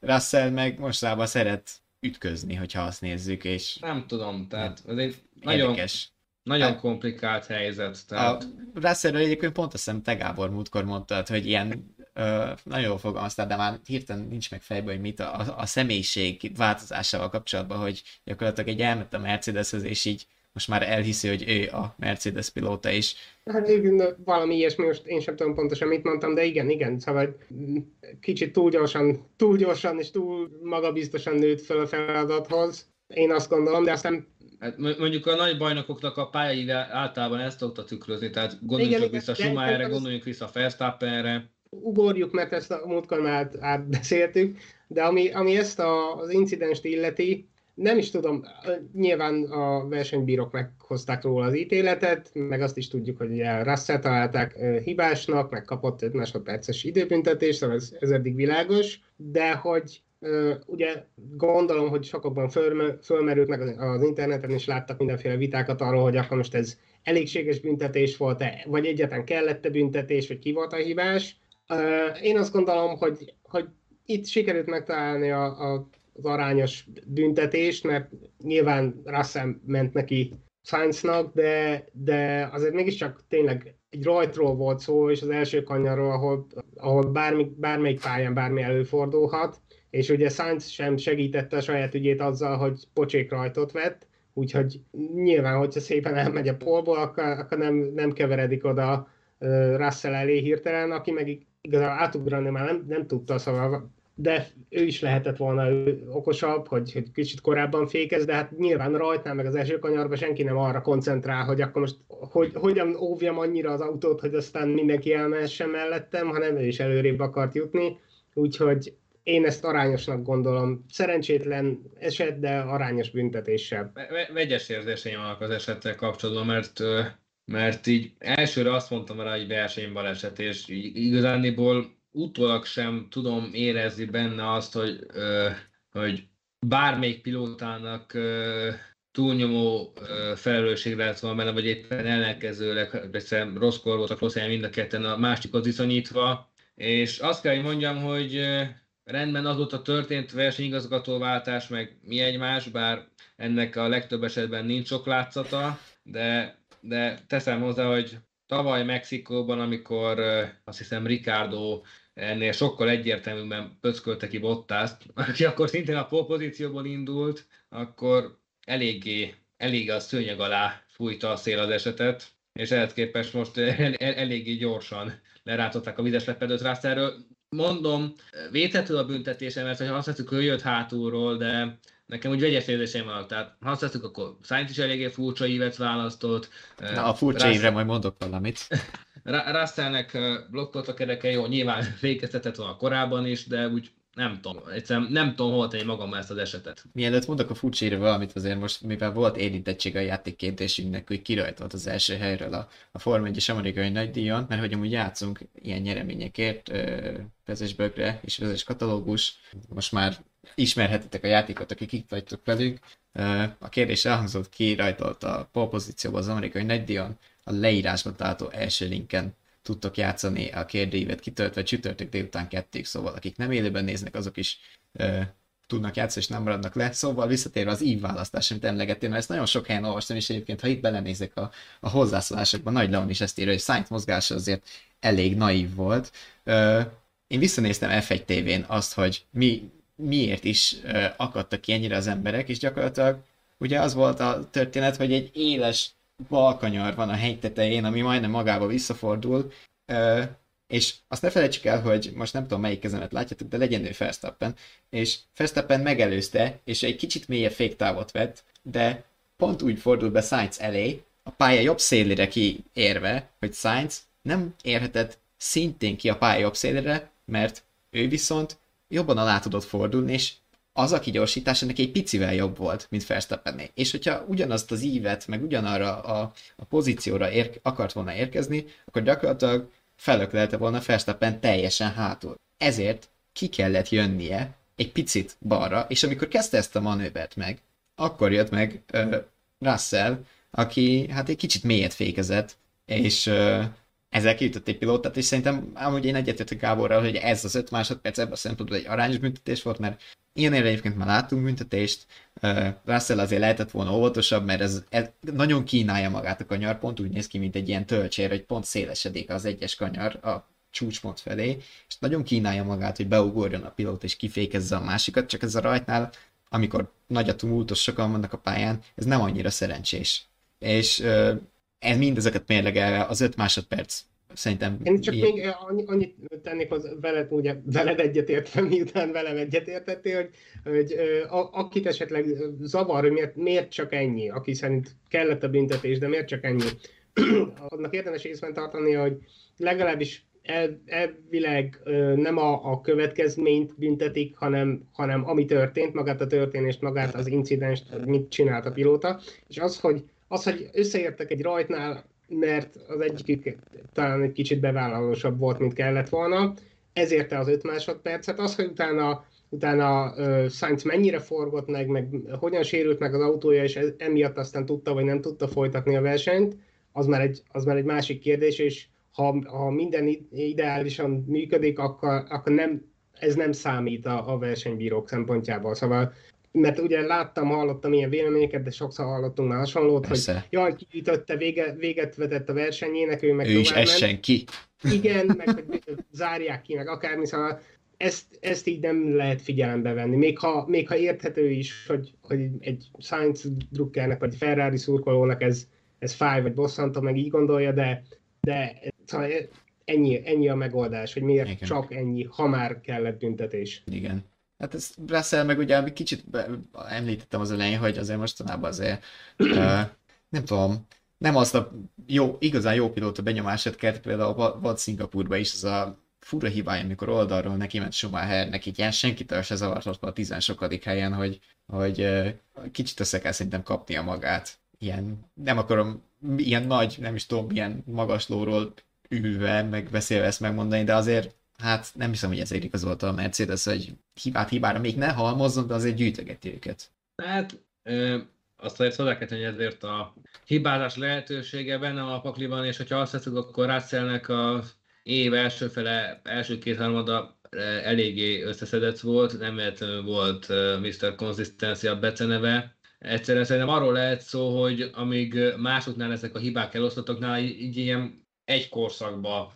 Russell meg mostában szeret ütközni, hogyha azt nézzük, és Nem tudom, tehát ez egy nagyon, érdekes. nagyon Hát- komplikált helyzet. A Tehát, Russellről egyébként pont azt hiszem te Gábor múltkor mondtad, hogy ilyen ö, nagyon jól fogalmaztál, de már hirtelen nincs meg fejben, hogy mit a, a, a személyiség változásával kapcsolatban, hogy gyakorlatilag egy elment a Mercedeshez, és így most már elhiszi, hogy ő a Mercedes pilóta is. Hát igen, valami ilyesmi, most én sem tudom pontosan mit mondtam, de igen, igen, szóval kicsit túl gyorsan, túl gyorsan és túl magabiztosan nőtt fel a feladathoz. Én azt gondolom, de aztán hát mo- mondjuk a nagy bajnokoknak a pályai általában ezt szokta tükrözni, tehát gondoljunk Igen, igen, vissza de Schumacherre, gondoljunk vissza Verstappenre, ugorjuk, mert ezt a múltkor már át, átbeszéltük, de ami, ami ezt a, az incidenst illeti, nem is tudom, nyilván a versenybírók meghozták róla az ítéletet, meg azt is tudjuk, hogy Russell találták hibásnak, meg kapott 5 másodperces időbüntetést, szóval ez, ez eddig világos, de hogy ugye gondolom, hogy sokakban fölme- fölmerült meg az interneten, és láttak mindenféle vitákat arról, hogy akkor most ez elégséges büntetés volt-e, vagy egyáltalán kellett-e büntetés, vagy ki volt a hibás. Én azt gondolom, hogy, hogy itt sikerült megtalálni a, a, az arányos büntetést, mert nyilván Russell ment neki Sainznak, de, de azért mégiscsak tényleg egy rajtról volt szó, és az első kanyarról, ahol, ahol bármi, bármelyik pályán bármi előfordulhat, és ugye Sainz sem segítette a saját ügyét azzal, hogy pocsék rajtot vett, úgyhogy nyilván, hogyha szépen elmegy a polból, akkor, akkor nem, nem keveredik oda Russell elé hirtelen, aki meg igazából átugrani már nem, nem tudta, szóval de ő is lehetett volna ő okosabb, hogy, hogy kicsit korábban fékez, de hát nyilván rajtnál meg az első kanyarban senki nem arra koncentrál, hogy akkor most hogy, hogyan óvjam annyira az autót, hogy aztán mindenki elmehessen mellettem, hanem ő is előrébb akart jutni, úgyhogy én ezt arányosnak gondolom. Szerencsétlen eset, de arányos büntetéssel. Ve- ve- vegyes érzéseim vannak az esettel kapcsolatban, mert, mert így elsőre azt mondtam rá, hogy versenybaleset, és igazániból utólag sem tudom érezni benne azt, hogy, ö, hogy bármelyik pilótának ö, túlnyomó ö, felelősség lehet volna benne, vagy éppen ellenkezőleg, egyszerűen rosszkor voltak rossz helyen mind a ketten a másikhoz viszonyítva, és azt kell, hogy mondjam, hogy rendben azóta történt versenyigazgatóváltás, meg mi egymás, bár ennek a legtöbb esetben nincs sok látszata, de, de teszem hozzá, hogy tavaly Mexikóban, amikor azt hiszem Ricardo ennél sokkal egyértelműbben pöckölte ki Bottaszt, aki akkor szintén a polpozícióból indult, akkor eléggé, eléggé a szőnyeg alá fújta a szél az esetet, és ehhez képest most el, el, eléggé gyorsan lerántották a vizes lepedőt Russellről. Mondom, védhető a büntetése, mert azt hiszük, hogy jött hátulról, de nekem úgy vegyes érzéseim vannak. Tehát ha azt hiszük, akkor Sainz is eléggé furcsa ívet választott. Na, a furcsa Russell- évre majd mondok valamit. <laughs> Russellnek ö, blokkolt a kereke, jó, nyilván <laughs> fékeztetett volna korábban is, de úgy nem tudom, egyszerűen nem tudom hol tenni magam ezt az esetet. Mielőtt mondok a furcsára valamit, azért most, mivel volt érintettség a játékkérdésünknek, hogy kirajtolt az első helyről a, a Forma 1-es amerikai nagydíjon, mert hogy amúgy játszunk ilyen nyereményekért, ö, vezes bögre és vezes katalógus, most már ismerhetitek a játékot, akik itt vagytok velünk. A kérdés elhangzott, ki rajtolt a pole pozícióba az amerikai nagydíjon. a leírásban található első linken tudtok játszani a kérdőívet kitöltve csütörtök délután kettőig, szóval akik nem élőben néznek, azok is tudnak játszani, és nem maradnak le. Szóval visszatérve az ív választás, amit emlegettél, mert ezt nagyon sok helyen olvastam, és egyébként, ha itt belenézek a, a hozzászólásokban, Nagy Leon is ezt írja, hogy Sainz mozgása azért elég naív volt. Ö, én visszanéztem F1 TV-n azt, hogy mi, miért is akadtak ki ennyire az emberek, és gyakorlatilag ugye az volt a történet, hogy egy éles balkanyar van a hegy tetején, ami majdnem magába visszafordul, és azt ne felejtsük el, hogy most nem tudom melyik kezemet látjátok, de legyen ő Verstappen, és Verstappen megelőzte, és egy kicsit mélyebb féktávot vett, de pont úgy fordult be Sainz elé, a pálya jobb szélére kiérve, hogy Sainz nem érhetett szintén ki a pálya jobb szélére, mert ő viszont jobban alá tudott fordulni, és az a kigyorsítás neki egy picivel jobb volt, mint Verstappenné. És hogyha ugyanazt az ívet, meg ugyanarra a, a pozícióra ér, akart volna érkezni, akkor gyakorlatilag felöklelte volna Verstappen teljesen hátul. Ezért ki kellett jönnie egy picit balra, és amikor kezdte ezt a manővert meg, akkor jött meg uh, Russell, aki hát egy kicsit mélyet fékezett, és uh, ezzel kiütött egy pilótát, és szerintem amúgy én egyetértek Gáborral, hogy ez az öt másodperc ebben a szempontból egy arányos büntetés volt, mert ilyenére egyébként már láttunk büntetést, uh, Russell azért lehetett volna óvatosabb, mert ez, ez nagyon kínálja magát a kanyar, pont úgy néz ki, mint egy ilyen tölcsér, hogy pont szélesedik az egyes kanyar a csúcspont felé, és nagyon kínálja magát, hogy beugorjon a pilót és kifékezze a másikat, csak ez a rajtnál, amikor nagy a tumultus, sokan vannak a pályán, ez nem annyira szerencsés. És uh, ez mindezeket mérlegelve az 5 másodperc szerintem... Én csak ilyen... még annyit tennék az veled, ugye veled egyetértve, miután velem egyetértettél, hogy, hogy a, akit esetleg zavar, hogy miért, miért csak ennyi, aki szerint kellett a büntetés, de miért csak ennyi, <clears throat> annak érdemes észben tartani, hogy legalábbis el, elvileg nem a, a következményt büntetik, hanem, hanem ami történt, magát a történést, magát az incidenst, mit csinált a pilóta, és az, hogy az, hogy összeértek egy rajtnál, mert az egyik talán egy kicsit bevállalósabb volt, mint kellett volna, ezért az 5 másodpercet. Az, hogy utána, utána uh, Sainz mennyire forgott meg, meg hogyan sérült meg az autója, és ez, emiatt aztán tudta, vagy nem tudta folytatni a versenyt, az már egy, az már egy másik kérdés, és ha, ha minden ideálisan működik, akkor, akkor nem, ez nem számít a, a versenybírók szempontjából. Szóval mert ugye láttam, hallottam ilyen véleményeket, de sokszor hallottunk már hasonlót, Persze. hogy jaj, kiütötte, vége, véget vetett a versenyének, ő meg Ő is essen ki. Igen, meg hogy zárják ki, meg akármi, szóval ezt, ezt így nem lehet figyelembe venni. Még ha, még ha érthető is, hogy, hogy egy Science drukkernek, vagy Ferrari szurkolónak ez, ez fáj, vagy bosszantó, meg így gondolja, de, de szóval ennyi, ennyi a megoldás, hogy miért Igen. csak ennyi, ha már kellett büntetés. Igen. Hát ez Russell meg ugye kicsit be, említettem az elején, hogy azért mostanában azért uh, nem tudom, nem azt a jó, igazán jó pilóta benyomását kert, például volt Szingapurban is az a fura hibája, amikor oldalról neki ment Schumachernek, így ilyen senkitől se zavart a tizen sokadik helyen, hogy, hogy uh, kicsit össze kell szerintem kapnia magát. Ilyen, nem akarom ilyen nagy, nem is tudom, milyen magaslóról ülve, meg beszélve ezt megmondani, de azért hát nem hiszem, hogy ezért igazolta a Mercedes, hogy hibát hibára még ne halmozzon, de azért gyűjtögeti őket. Hát ö, azt azért hozzá kell tenni, ezért a hibázás lehetősége benne a pakliban, és hogyha azt veszük, akkor Russellnek a év első fele, első két harmada eléggé összeszedett volt, nem volt Mr. Consistency a beceneve. Egyszerűen szerintem arról lehet szó, hogy amíg másoknál ezek a hibák elosztottaknál, így ilyen egy korszakba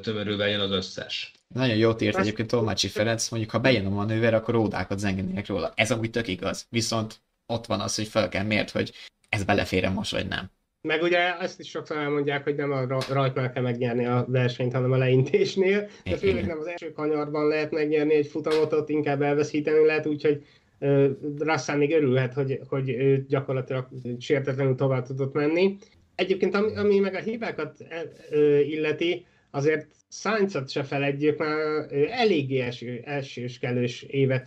tömörülve jön az összes. Nagyon jót írt egyébként Tolmácsi Ferenc, mondjuk ha bejön a manőver, akkor ódákat zengenének róla. Ez amúgy tök igaz. Viszont ott van az, hogy fel kell mért, hogy ez belefér most, vagy nem. Meg ugye ezt is sokszor elmondják, hogy nem a rajtnál kell megnyerni a versenyt, hanem a leintésnél, de főleg nem az első kanyarban lehet megnyerni egy futamot, ott inkább elveszíteni lehet, úgyhogy Russell még örülhet, hogy, hogy ő gyakorlatilag sértetlenül tovább tudott menni. Egyébként ami, ami meg a hibákat illeti, azért Sainzot se feledjük, mert eléggé eső, elsőskelős évet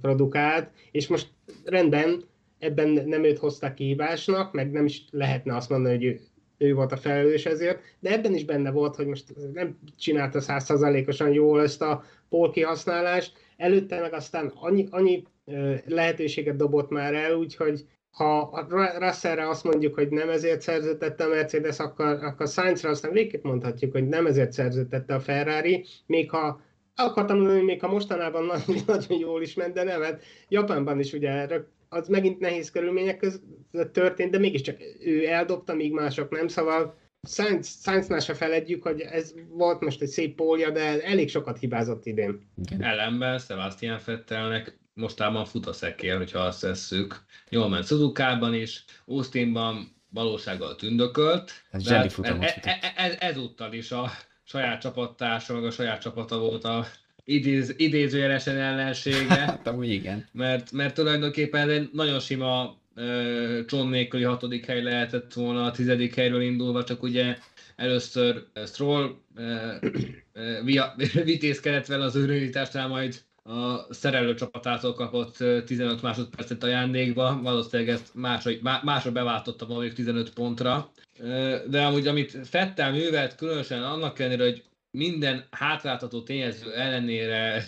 produkált, és most rendben, ebben nem őt hozták kihívásnak, meg nem is lehetne azt mondani, hogy ő, ő volt a felelős ezért, de ebben is benne volt, hogy most nem csinálta százszerzalékosan jól ezt a pól kihasználást, előtte meg aztán annyi, annyi lehetőséget dobott már el, úgyhogy ha Russellre azt mondjuk, hogy nem ezért szerződtette a Mercedes, akkor, akkor Sainzra aztán végképp mondhatjuk, hogy nem ezért szerződtette a Ferrari, még ha akartam mondani, még ha mostanában <laughs> nagyon, nagyon jól is ment, de nem, hát Japánban is ugye az megint nehéz körülmények között történt, de mégiscsak ő eldobta, míg mások nem, szóval Sainznál se feledjük, hogy ez volt most egy szép pólja, de elég sokat hibázott idén. Igen. Ellenben Sebastian Fettelnek mostában fut a szekér, hogyha azt tesszük. Jól ment Suzuka-ban is, Austinban valósággal tündökölt. Ez de hát ez, ez, ez, ezúttal is a saját csapattársa, meg a saját csapata volt a idéz, idézőjelesen ellensége. <laughs> hát amúgy igen. Mert, mert tulajdonképpen egy nagyon sima uh, John nélküli hatodik hely lehetett volna a tizedik helyről indulva, csak ugye először Stroll uh, <laughs> uh, vitézkedett vele az őrőításnál, majd a szerelő csapatától kapott 15 másodpercet ajándékba, valószínűleg ezt másra, másra beváltotta mondjuk 15 pontra. De amúgy, amit Fettel művelt, különösen annak ellenére, hogy minden hátráltató tényező ellenére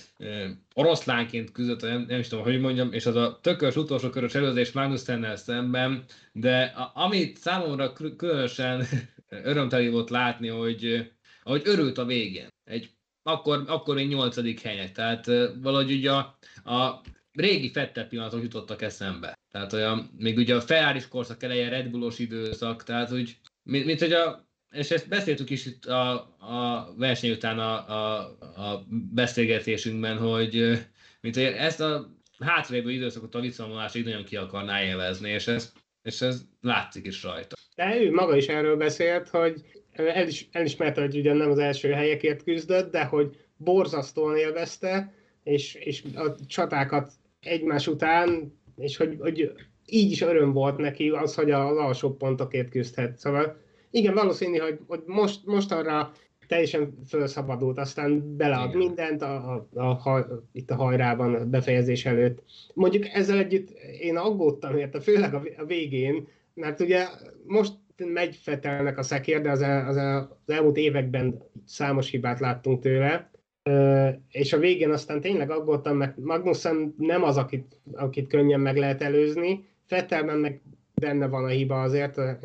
oroszlánként küzdött, nem, nem is tudom, hogy mondjam, és az a tökös utolsó körös előzés Magnussennel szemben, de a, amit számomra különösen <laughs> örömteli volt látni, hogy ahogy örült a végén. Egy akkor, akkor még nyolcadik helynek. Tehát valahogy ugye a, a régi Fettel pillanatok jutottak eszembe. Tehát olyan, még ugye a Ferrari korszak eleje Red Bullos időszak, tehát úgy, mint, mint hogy a, és ezt beszéltük is itt a, a verseny után a, a, a beszélgetésünkben, hogy mint hogy ezt a hátrévő időszakot a visszavonulásig nagyon ki akarná élvezni, és ez, és ez látszik is rajta. De ő maga is erről beszélt, hogy el is, elismerte, hogy ugyan nem az első helyekért küzdött, de hogy borzasztóan élvezte, és, és a csatákat egymás után, és hogy, hogy így is öröm volt neki az, hogy az alsó pontokért küzdhet. Szóval igen, valószínű, hogy, hogy most, most arra teljesen felszabadult, aztán belead Igen. mindent a, a, a, a, itt a hajrában a befejezés előtt. Mondjuk ezzel együtt én aggódtam érte, főleg a, a végén, mert ugye most megy Fetelnek a szekér, de az, el, az, el, az elmúlt években számos hibát láttunk tőle, és a végén aztán tényleg aggódtam, mert Magnussen nem az, akit, akit könnyen meg lehet előzni, Fettelben meg benne van a hiba azért, a,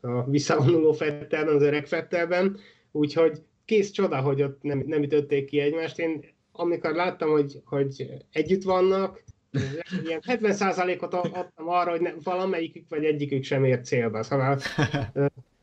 a, a visszavonuló Fettelben, az öreg Fettelben, úgyhogy kész csoda, hogy ott nem, nem ütötték ki egymást. Én amikor láttam, hogy, hogy együtt vannak, ilyen 70%-ot adtam arra, hogy ne, valamelyikük vagy egyikük sem ért célba. Szóval,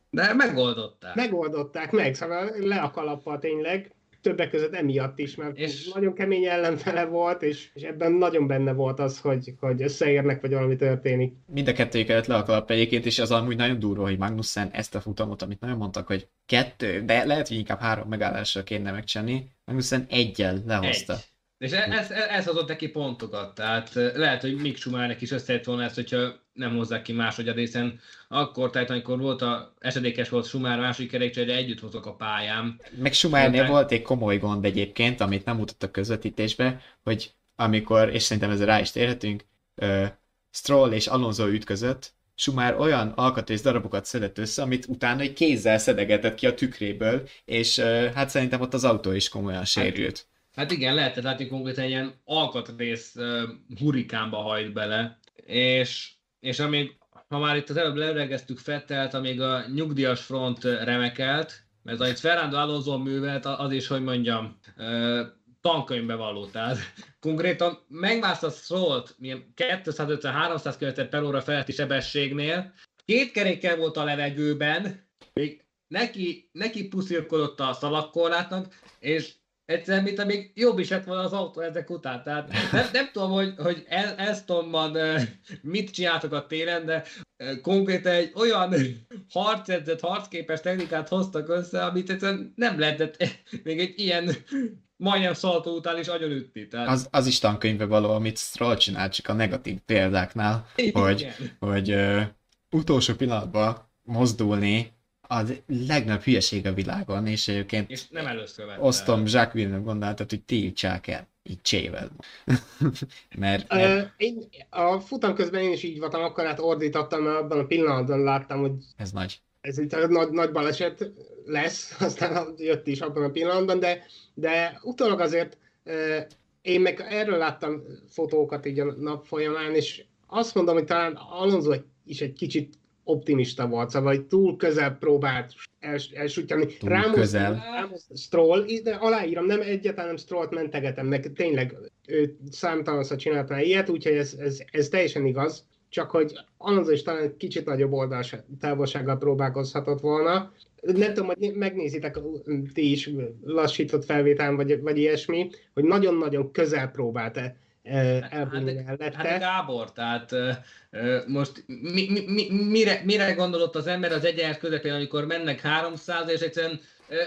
De megoldották. Megoldották meg, szóval le a kalappal tényleg többek között emiatt is, mert és... nagyon kemény ellenfele volt, és, és ebben nagyon benne volt az, hogy, hogy összeérnek, vagy valami történik. Mind a kettőjük előtt le a kalap egyébként, és az amúgy nagyon durva, hogy Magnussen ezt a futamot, amit nagyon mondtak, hogy kettő, de lehet, hogy inkább három megállásra kéne megcsinálni, Magnussen egyel lehozta. Egy. És ez, ez, ez hozott neki pontokat, tehát lehet, hogy Mick Schumachernek is összejött volna ezt, hogyha nem hozzák ki másodjad, hiszen akkor, tehát amikor volt a esedékes volt Schumacher második kerékcsere, együtt hozok a pályán. Meg Schumachernél volt egy komoly gond egyébként, amit nem mutattak közvetítésbe, hogy amikor, és szerintem ezzel rá is térhetünk, uh, Stroll és Alonso ütközött, Schumacher olyan alkatrész darabokat szedett össze, amit utána egy kézzel szedegetett ki a tükréből, és uh, hát szerintem ott az autó is komolyan sérült. Hát igen, lehetett látni konkrétan ilyen alkatrész uh, hurikánba hajt bele, és, és amíg, ha már itt az előbb leregeztük Fettelt, amíg a nyugdíjas front remekelt, mert amit Fernando Alonso művelt, az is, hogy mondjam, uh, tankönyvbe való. Tehát konkrétan megmászta szólt, milyen 250-300 km per óra feletti sebességnél, két kerékkel volt a levegőben, még neki, neki puszilkodott a szalagkorlátnak, és egyszerűen, mint amíg jobb is lett volna az autó ezek után. Tehát nem, nem tudom, hogy, hogy Estonban mit csináltak a télen, de konkrétan egy olyan harcedzett, harcképes technikát hoztak össze, amit egyszerűen nem lehetett még egy ilyen majdnem szaltó után is agyonütni. Tehát... Az, az is tankönyvbe való, amit Stroll csinált, csak a negatív példáknál, Igen. hogy, hogy uh, utolsó pillanatban mozdulni, a legnagyobb hülyeség a világon, és egyébként és nem először vette. osztom Jacques Villeneuve gondolatot, hogy tiltsák el így csével. <laughs> mert, mert... Uh, én a futam közben én is így voltam, akkor hát ordítottam, mert abban a pillanatban láttam, hogy ez nagy. Ez itt egy nagy, nagy baleset lesz, <laughs> aztán jött is abban a pillanatban, de, de utólag azért uh, én meg erről láttam fotókat így a nap folyamán, és azt mondom, hogy talán Alonso is egy kicsit optimista volt, szóval hogy túl közel próbált els, elsütjani. Túl Ramos, közel. Ramos, Stroll, de aláírom, nem egyáltalán nem Strollt mentegetem, meg tényleg ő számtalanszor csinálta ilyet, úgyhogy ez, ez, ez teljesen igaz, csak hogy Alonso is talán kicsit nagyobb oldalás távolsággal próbálkozhatott volna. Nem tudom, hogy megnézitek ti is lassított felvételen, vagy, vagy ilyesmi, hogy nagyon-nagyon közel próbált elbújni hát, mellette. Hát Gábor, tehát most mi, mi, mi, mire, mire gondolott az ember az egyenlet közepén, amikor mennek 300, és egyszerűen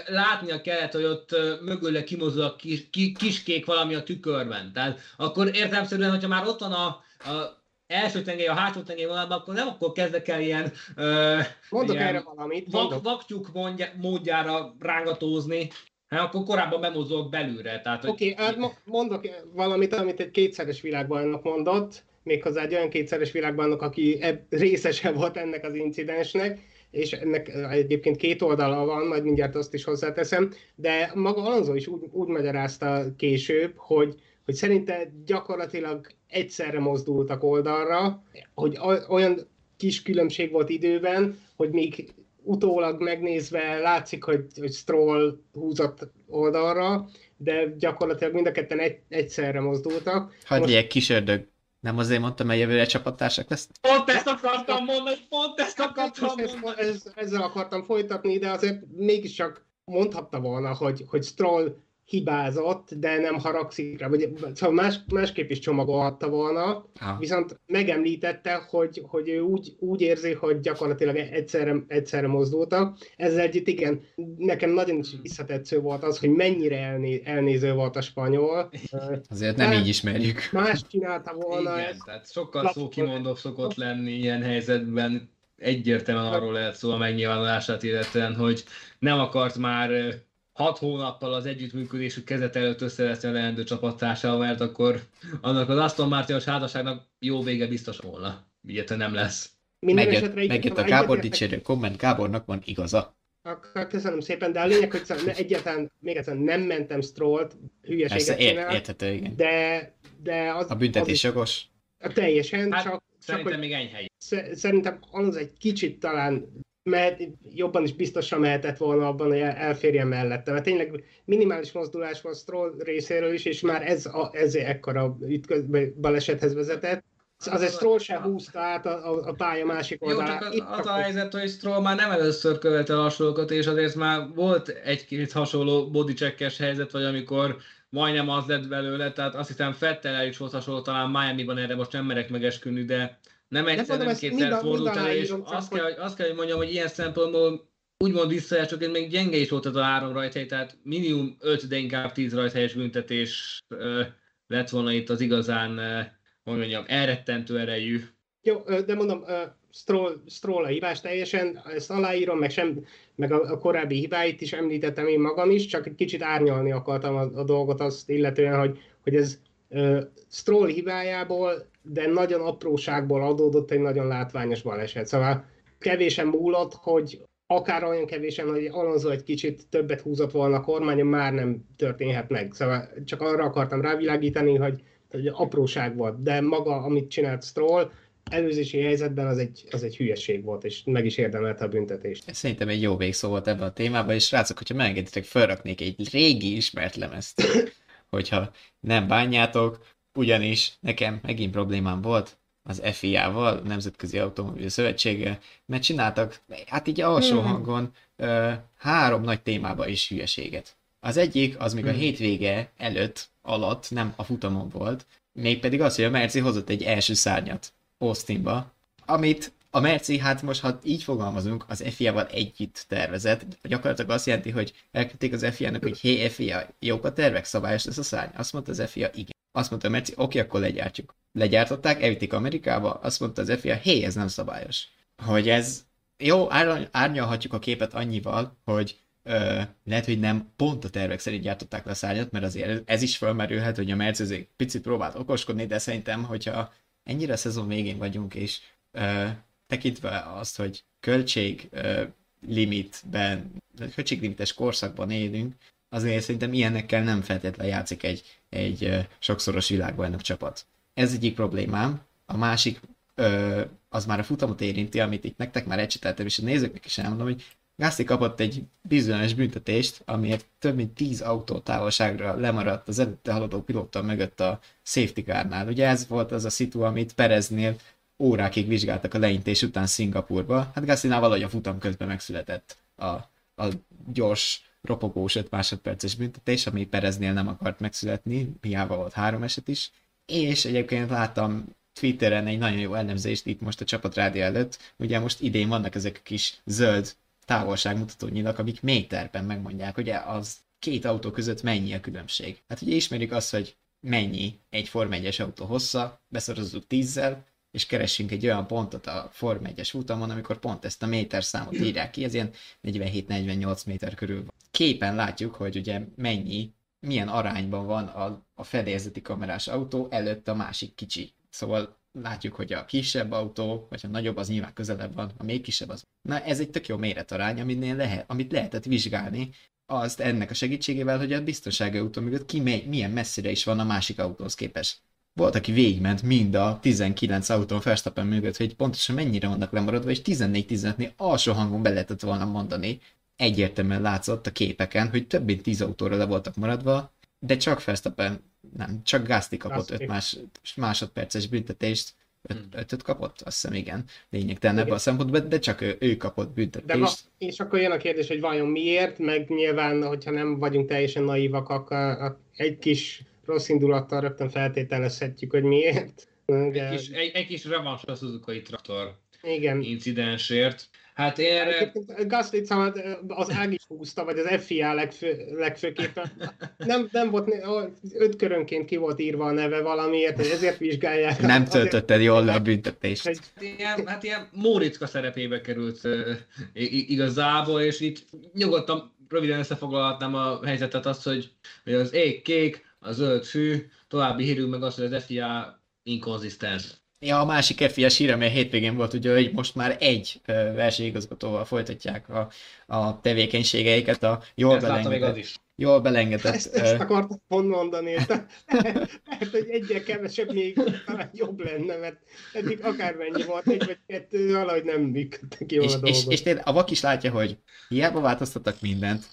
látnia kellett, hogy ott mögülle kimozdul a kis, kiskék valami a tükörben. Tehát akkor értelmszerűen, hogyha már ott van a, a első tengely, a hátsó tengely vonalban, akkor nem akkor kezdek el ilyen, mondok ilyen erre valamit. Vak, vaktyúk módjára rángatózni, Hát akkor korábban bemozdulok belülre. Oké, okay, hát mondok valamit, amit egy kétszeres világbajnok mondott, méghozzá egy olyan kétszeres világbajnok, aki részese volt ennek az incidensnek, és ennek egyébként két oldala van, majd mindjárt azt is hozzáteszem, de maga Alonso is úgy, úgy magyarázta később, hogy, hogy szerinte gyakorlatilag egyszerre mozdultak oldalra, hogy olyan kis különbség volt időben, hogy még utólag megnézve látszik, hogy, hogy Stroll húzott oldalra, de gyakorlatilag mind a ketten egy, egyszerre mozdultak. Hagyj Most... kis ördög. Nem azért mondtam, hogy jövőre csapattársak lesz? Pont ezt akartam mondani, pont ezt akartam mondani. Ez, ez, ezzel akartam folytatni, de azért mégiscsak mondhatta volna, hogy, hogy Stroll hibázott, de nem haragszik rá, vagy szóval más, másképp is csomagolhatta volna, ha. viszont megemlítette, hogy, hogy ő úgy, úgy érzi, hogy gyakorlatilag egyszerre, egyszerre mozdultak. Ezzel együtt igen, nekem nagyon is visszatetsző volt az, hogy mennyire elné, elnéző volt a spanyol. <laughs> Azért nem így ismerjük. Más csinálta volna igen, ezt. tehát sokkal szókimondóbb szokott lenni ilyen helyzetben, egyértelműen arról lehet szó a megnyilvánulását illetően, hogy nem akart már hat hónappal az együttműködésük kezet előtt összeveszni a leendő csapattársával, mert akkor annak az Aston Martinos házasságnak jó vége biztos volna. Ilyet nem lesz. Megjött, megjött a Gábor dicsérő komment, Gábornak van igaza. Akkor köszönöm szépen, de a lényeg, hogy egyáltalán még egyszer nem mentem Strollt, hülyeséget Persze, ér, érthető, igen. De, de az, a büntetés az jogos? Teljesen, hát, csak, szerintem csak, még enyhe. Szerintem az egy kicsit talán mert jobban is biztosan mehetett volna abban, hogy elférjen mellette. Mert tényleg minimális mozdulás volt Stroll részéről is, és már ez, a, ez ekkora balesethez vezetett. Az egy Stroll se húzta át a, a, a pálya másik oldalán. Jó, csak az, Itt az a helyzet, hogy Stroll már nem először követte hasonlókat, és azért már volt egy-két hasonló bodycheckes helyzet, vagy amikor majdnem az lett belőle, tehát azt hiszem Fettel is volt hasonló, talán Miami-ban erre most nem merek megesküdni, de nem egyszer, nem kétszer fordult elő, és azt, kell, hogy, azt kell, hogy mondjam, hogy ilyen szempontból úgymond visszajátsok, még gyenge is volt ez a három rajthely, tehát minimum 5, de inkább 10 rajthelyes büntetés ö, lett volna itt az igazán, ö, hogy mondjam, elrettentő erejű. Jó, de mondom, Stroll, Stroll a hibás teljesen, ezt aláírom, meg, sem, meg a, a korábbi hibáit is említettem én magam is, csak egy kicsit árnyalni akartam a, a dolgot azt illetően, hogy, hogy ez Stroll hibájából de nagyon apróságból adódott egy nagyon látványos baleset. Szóval kevésen múlott, hogy akár olyan kevésen, hogy Alonso egy kicsit többet húzott volna a kormányon, már nem történhet meg. Szóval csak arra akartam rávilágítani, hogy, hogy apróság volt, de maga, amit csinált Stroll, előzési helyzetben az egy, az egy hülyeség volt, és meg is érdemelte a büntetést. Szerintem egy jó végszó volt ebben a témában, és srácok, hogyha megengeditek, felraknék egy régi ismert lemezt, hogyha nem bánjátok, ugyanis nekem megint problémám volt az FIA-val, a Nemzetközi Automobil Szövetséggel, mert csináltak, hát így alsó mm. hangon ö, három nagy témába is hülyeséget. Az egyik, az még a hmm. hétvége előtt, alatt, nem a futamon volt, mégpedig az, hogy a Merci hozott egy első szárnyat Austinba, amit a Merci, hát most ha így fogalmazunk, az FIA-val együtt tervezett, gyakorlatilag azt jelenti, hogy elküldték az FIA-nak, hogy hé FIA, jók a tervek, szabályos lesz a szárny. Azt mondta az FIA, igen. Azt mondta a Merci, oké, akkor legyártjuk. Legyártották, elvitték Amerikába, azt mondta az FIA, hé, ez nem szabályos. Hogy ez, jó, árnyalhatjuk a képet annyival, hogy ö, lehet, hogy nem pont a tervek szerint gyártották le a szárnyat, mert azért ez is felmerülhet, hogy a Mercedes picit próbált okoskodni, de szerintem, hogyha ennyire a szezon végén vagyunk, és ö, tekintve azt, hogy költség limitben, költséglimites korszakban élünk, azért szerintem ilyenekkel nem feltétlenül játszik egy, egy sokszoros világbajnok csapat. Ez egyik problémám. A másik ö, az már a futamot érinti, amit itt nektek már ecseteltem, és a nézőknek is elmondom, hogy Gasly kapott egy bizonyos büntetést, amiért több mint 10 autó távolságra lemaradt az előtte haladó pilóta mögött a safety carnál. Ugye ez volt az a szitu, amit Pereznél órákig vizsgáltak a leintés után Szingapurba. Hát Gasly-nál valahogy a futam közben megszületett a, a gyors, ropogós 5 másodperces büntetés, ami Pereznél nem akart megszületni, hiába volt három eset is. És egyébként láttam Twitteren egy nagyon jó elemzést itt most a csapatrádió előtt. Ugye most idén vannak ezek a kis zöld távolságmutató nyilak, amik méterben megmondják, hogy az két autó között mennyi a különbség. Hát ugye ismerjük azt, hogy mennyi egy Form 1 autó hossza, beszorozzuk tízzel, és keressünk egy olyan pontot a Form 1-es futamon, amikor pont ezt a méter számot írják ki, ez ilyen 47-48 méter körül van. Képen látjuk, hogy ugye mennyi, milyen arányban van a, a fedélzeti kamerás autó előtt a másik kicsi. Szóval látjuk, hogy a kisebb autó, vagy a nagyobb, az nyilván közelebb van, a még kisebb az. Na ez egy tök jó méretarány, aminél lehet, amit lehetett vizsgálni, azt ennek a segítségével, hogy a biztonsági autó mögött ki mely, milyen messzire is van a másik autóhoz képest. Volt, aki végigment mind a 19 autón Verstappen mögött, hogy pontosan mennyire vannak lemaradva, és 14-15-nél alsó hangon be lehetett volna mondani. Egyértelműen látszott a képeken, hogy több mint 10 autóra le voltak maradva, de csak Verstappen, nem, csak Gasly kapott 5 más, másodperces büntetést, 5 hmm. ötöt kapott, azt hiszem igen, lényegtelen ebben a szempontból, de csak ő, ő kapott büntetést. De va, és akkor jön a kérdés, hogy vajon miért, meg nyilván, hogyha nem vagyunk teljesen naívak, akkor egy kis rossz indulattal rögtön feltételezhetjük, hogy miért. De... Egy, kis, egy, egy kis revans a Suzuki traktor Igen. incidensért. Hát én erre... Gasly az Ág is húzta, vagy az FIA legfő, legfőképpen. Nem, nem volt, öt körönként ki volt írva a neve valamiért, hogy ezért vizsgálják. Nem töltötted jól le a büntetést. Hogy... Hát ilyen, hát ilyen Móriczka szerepébe került igazából, és itt nyugodtan röviden összefoglalhatnám a helyzetet azt, hogy, hogy az ég kék, a zöld fű, további hírünk meg az, hogy az FIA inkonzisztens. Ja, a másik FIA sír, amely hétvégén volt, ugye, hogy most már egy versenyigazgatóval folytatják a, a tevékenységeiket, a jól belengedett, jól belengedett. Ezt, ezt akartam pont mondani, mert hogy egyre kevesebb még talán jobb lenne, mert eddig akármennyi volt, egy vagy kettő, valahogy nem működtek jól és, a és, és, és a vak is látja, hogy hiába változtattak mindent,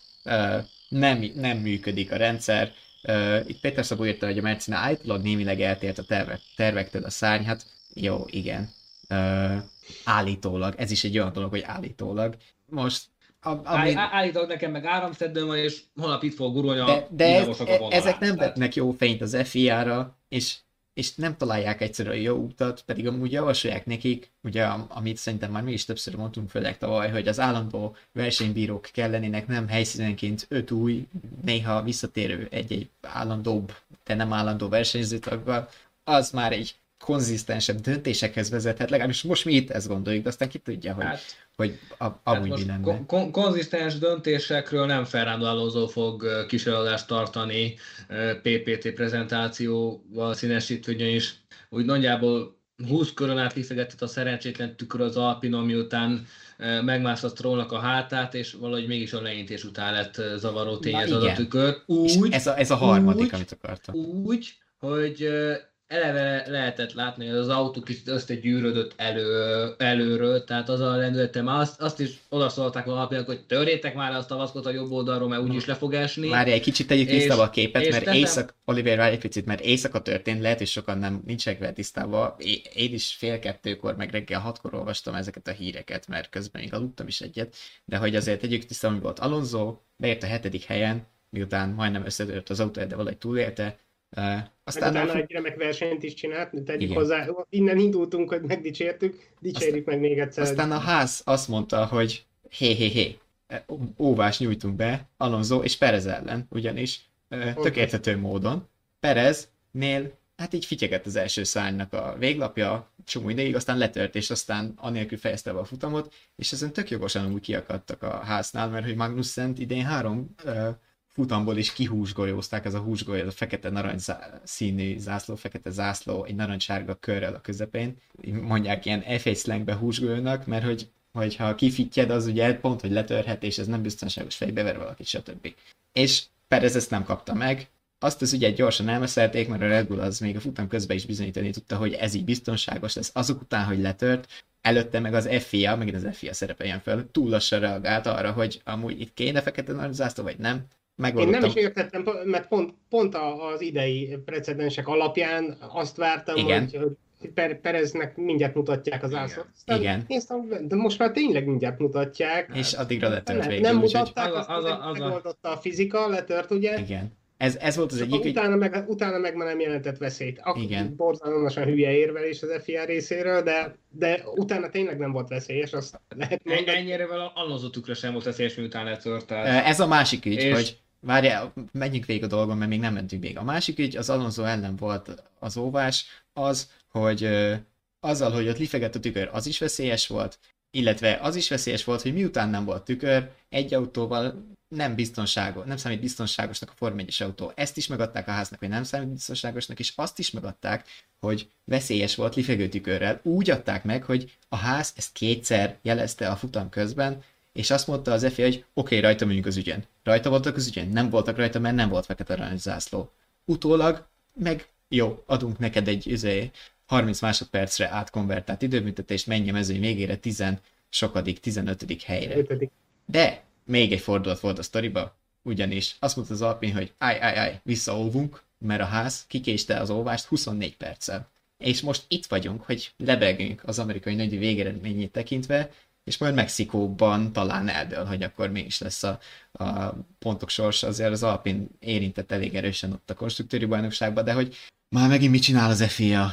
nem, nem működik a rendszer, Uh, itt Péter Szabó írta, hogy a Mercina állítólag némileg eltért a terve, tervektől a szárny, hát jó, igen. Uh, állítólag, ez is egy olyan dolog, hogy állítólag. Most a, ami... Á, állítólag nekem meg áramszedőm van, és holnap itt fog gurulni a De, de ez, e, ezek nem vetnek jó fényt az FIA-ra, és és nem találják egyszerűen a jó utat, pedig amúgy javasolják nekik, ugye amit szerintem már mi is többször mondtunk főleg tavaly, hogy az állandó versenybírók kellenének nem helyszínenként öt új, néha visszatérő egy-egy állandóbb, de nem állandó versenyzőtaggal, az már egy konzisztensebb döntésekhez vezethet, legalábbis most mi itt ezt gondoljuk, de aztán ki tudja, hogy, hát, hogy a, amúgy hát mi lenne. Kon- konzisztens döntésekről nem Fernando Alonso fog kísérletet tartani PPT prezentációval színesítő, is úgy nagyjából 20 körön át liszegetett a szerencsétlen tükör az Alpinon, miután megmászott a trónnak a hátát, és valahogy mégis a leintés után lett zavaró tényező az a tükör. Úgy, ez a, ez a harmadik, úgy, amit akartam. Úgy, hogy eleve lehetett látni, hogy az autó kicsit összegyűrödött elő, előről, tehát az a lendületem, azt, azt is odaszólták a alapjának, hogy törjétek már azt a vaszkot a jobb oldalról, mert úgyis le fog esni. Várj, egy kicsit tegyük vissza a képet, mert teszem... éjszak, Oliver, várj egy picit, mert éjszaka történt, lehet, hogy sokan nem nincsenek vele tisztában. Én is fél kettőkor, meg reggel hatkor olvastam ezeket a híreket, mert közben még aludtam is egyet, de hogy azért tegyük tiszta, hogy volt Alonso, beért a hetedik helyen, miután majdnem összetört az autó, de valahogy túlélte, aztán utána egy remek versenyt is csinált, tegyük Igen. hozzá, innen indultunk, hogy megdicsértük, dicsérjük aztán, meg még egyszer. Aztán a ház azt mondta, hogy hé, hé, hé, óvás nyújtunk be Alonso és Perez ellen, ugyanis okay. tök érthető módon Pereznél hát így fityegett az első szárnynak a véglapja, csomó ideig, aztán letört, és aztán anélkül fejezte be a futamot, és ezen tök jogosan úgy kiakadtak a háznál, mert hogy Magnussen idén három futamból is kihúsgolyózták, ez a húsgolyó, ez a fekete-narancs színű zászló, fekete zászló, egy narancssárga körrel a közepén. Mondják ilyen F1 slangbe húsgolyónak, mert hogy hogyha kifitjed, az ugye pont, hogy letörhet, és ez nem biztonságos fejbe ver valaki, stb. És Perez ezt nem kapta meg, azt az ügyet gyorsan elmeszelték, mert a Red Bull az még a futam közben is bizonyítani tudta, hogy ez így biztonságos lesz. Azok után, hogy letört, előtte meg az FIA, megint az FIA szerepeljen fel, túl lassan reagált arra, hogy amúgy itt kéne fekete narzászló, vagy nem. Én nem is értettem, mert pont, pont az idei precedensek alapján azt vártam, Igen. hogy Pereznek mindjárt mutatják az ászlót. Igen. Néztem, de most már tényleg mindjárt mutatják. És addigra letört végül. Nem mutatták, azt az, az, az, megoldotta a fizika, letört ugye. Igen. Ez, ez volt az Csak egyik. Utána meg, utána meg már nem jelentett veszélyt. Akkor Igen. Borzalmasan hülye érvelés az FIA részéről, de, de utána tényleg nem volt veszélyes. Azt lehet mondani. Ennyire Alonso tükre sem volt veszélyes, miután letört. Ez a másik ügy, és... hogy Várjál, menjünk végig a dolgon, mert még nem mentünk végig. A másik ügy, az Alonso ellen volt az óvás, az, hogy azzal, hogy ott lifegett a tükör, az is veszélyes volt, illetve az is veszélyes volt, hogy miután nem volt tükör, egy autóval nem biztonságos, nem számít biztonságosnak a Form 1 autó. Ezt is megadták a háznak, hogy nem számít biztonságosnak, és azt is megadták, hogy veszélyes volt lifegő tükörrel. Úgy adták meg, hogy a ház ezt kétszer jelezte a futam közben, és azt mondta az FIA, hogy oké, okay, rajta mondjuk az ügyen. Rajta voltak az ügyen? Nem voltak rajta, mert nem volt fekete arany zászló. Utólag meg jó, adunk neked egy üzé, 30 másodpercre átkonvertált időbüntetést, menj a mezőny végére 10 sokadik, 15. helyre. De még egy fordulat volt a sztoriba, ugyanis azt mondta az Alpin, hogy áj, áj, áj, visszaóvunk, mert a ház kikéste az óvást 24 perccel. És most itt vagyunk, hogy lebegünk az amerikai nagy végeredményét tekintve, és majd Mexikóban talán eldől, hogy akkor mi is lesz a, a pontok sors. Azért az Alpin érintett elég erősen ott a konstruktőri bajnokságban, de hogy már megint mit csinál az FIA?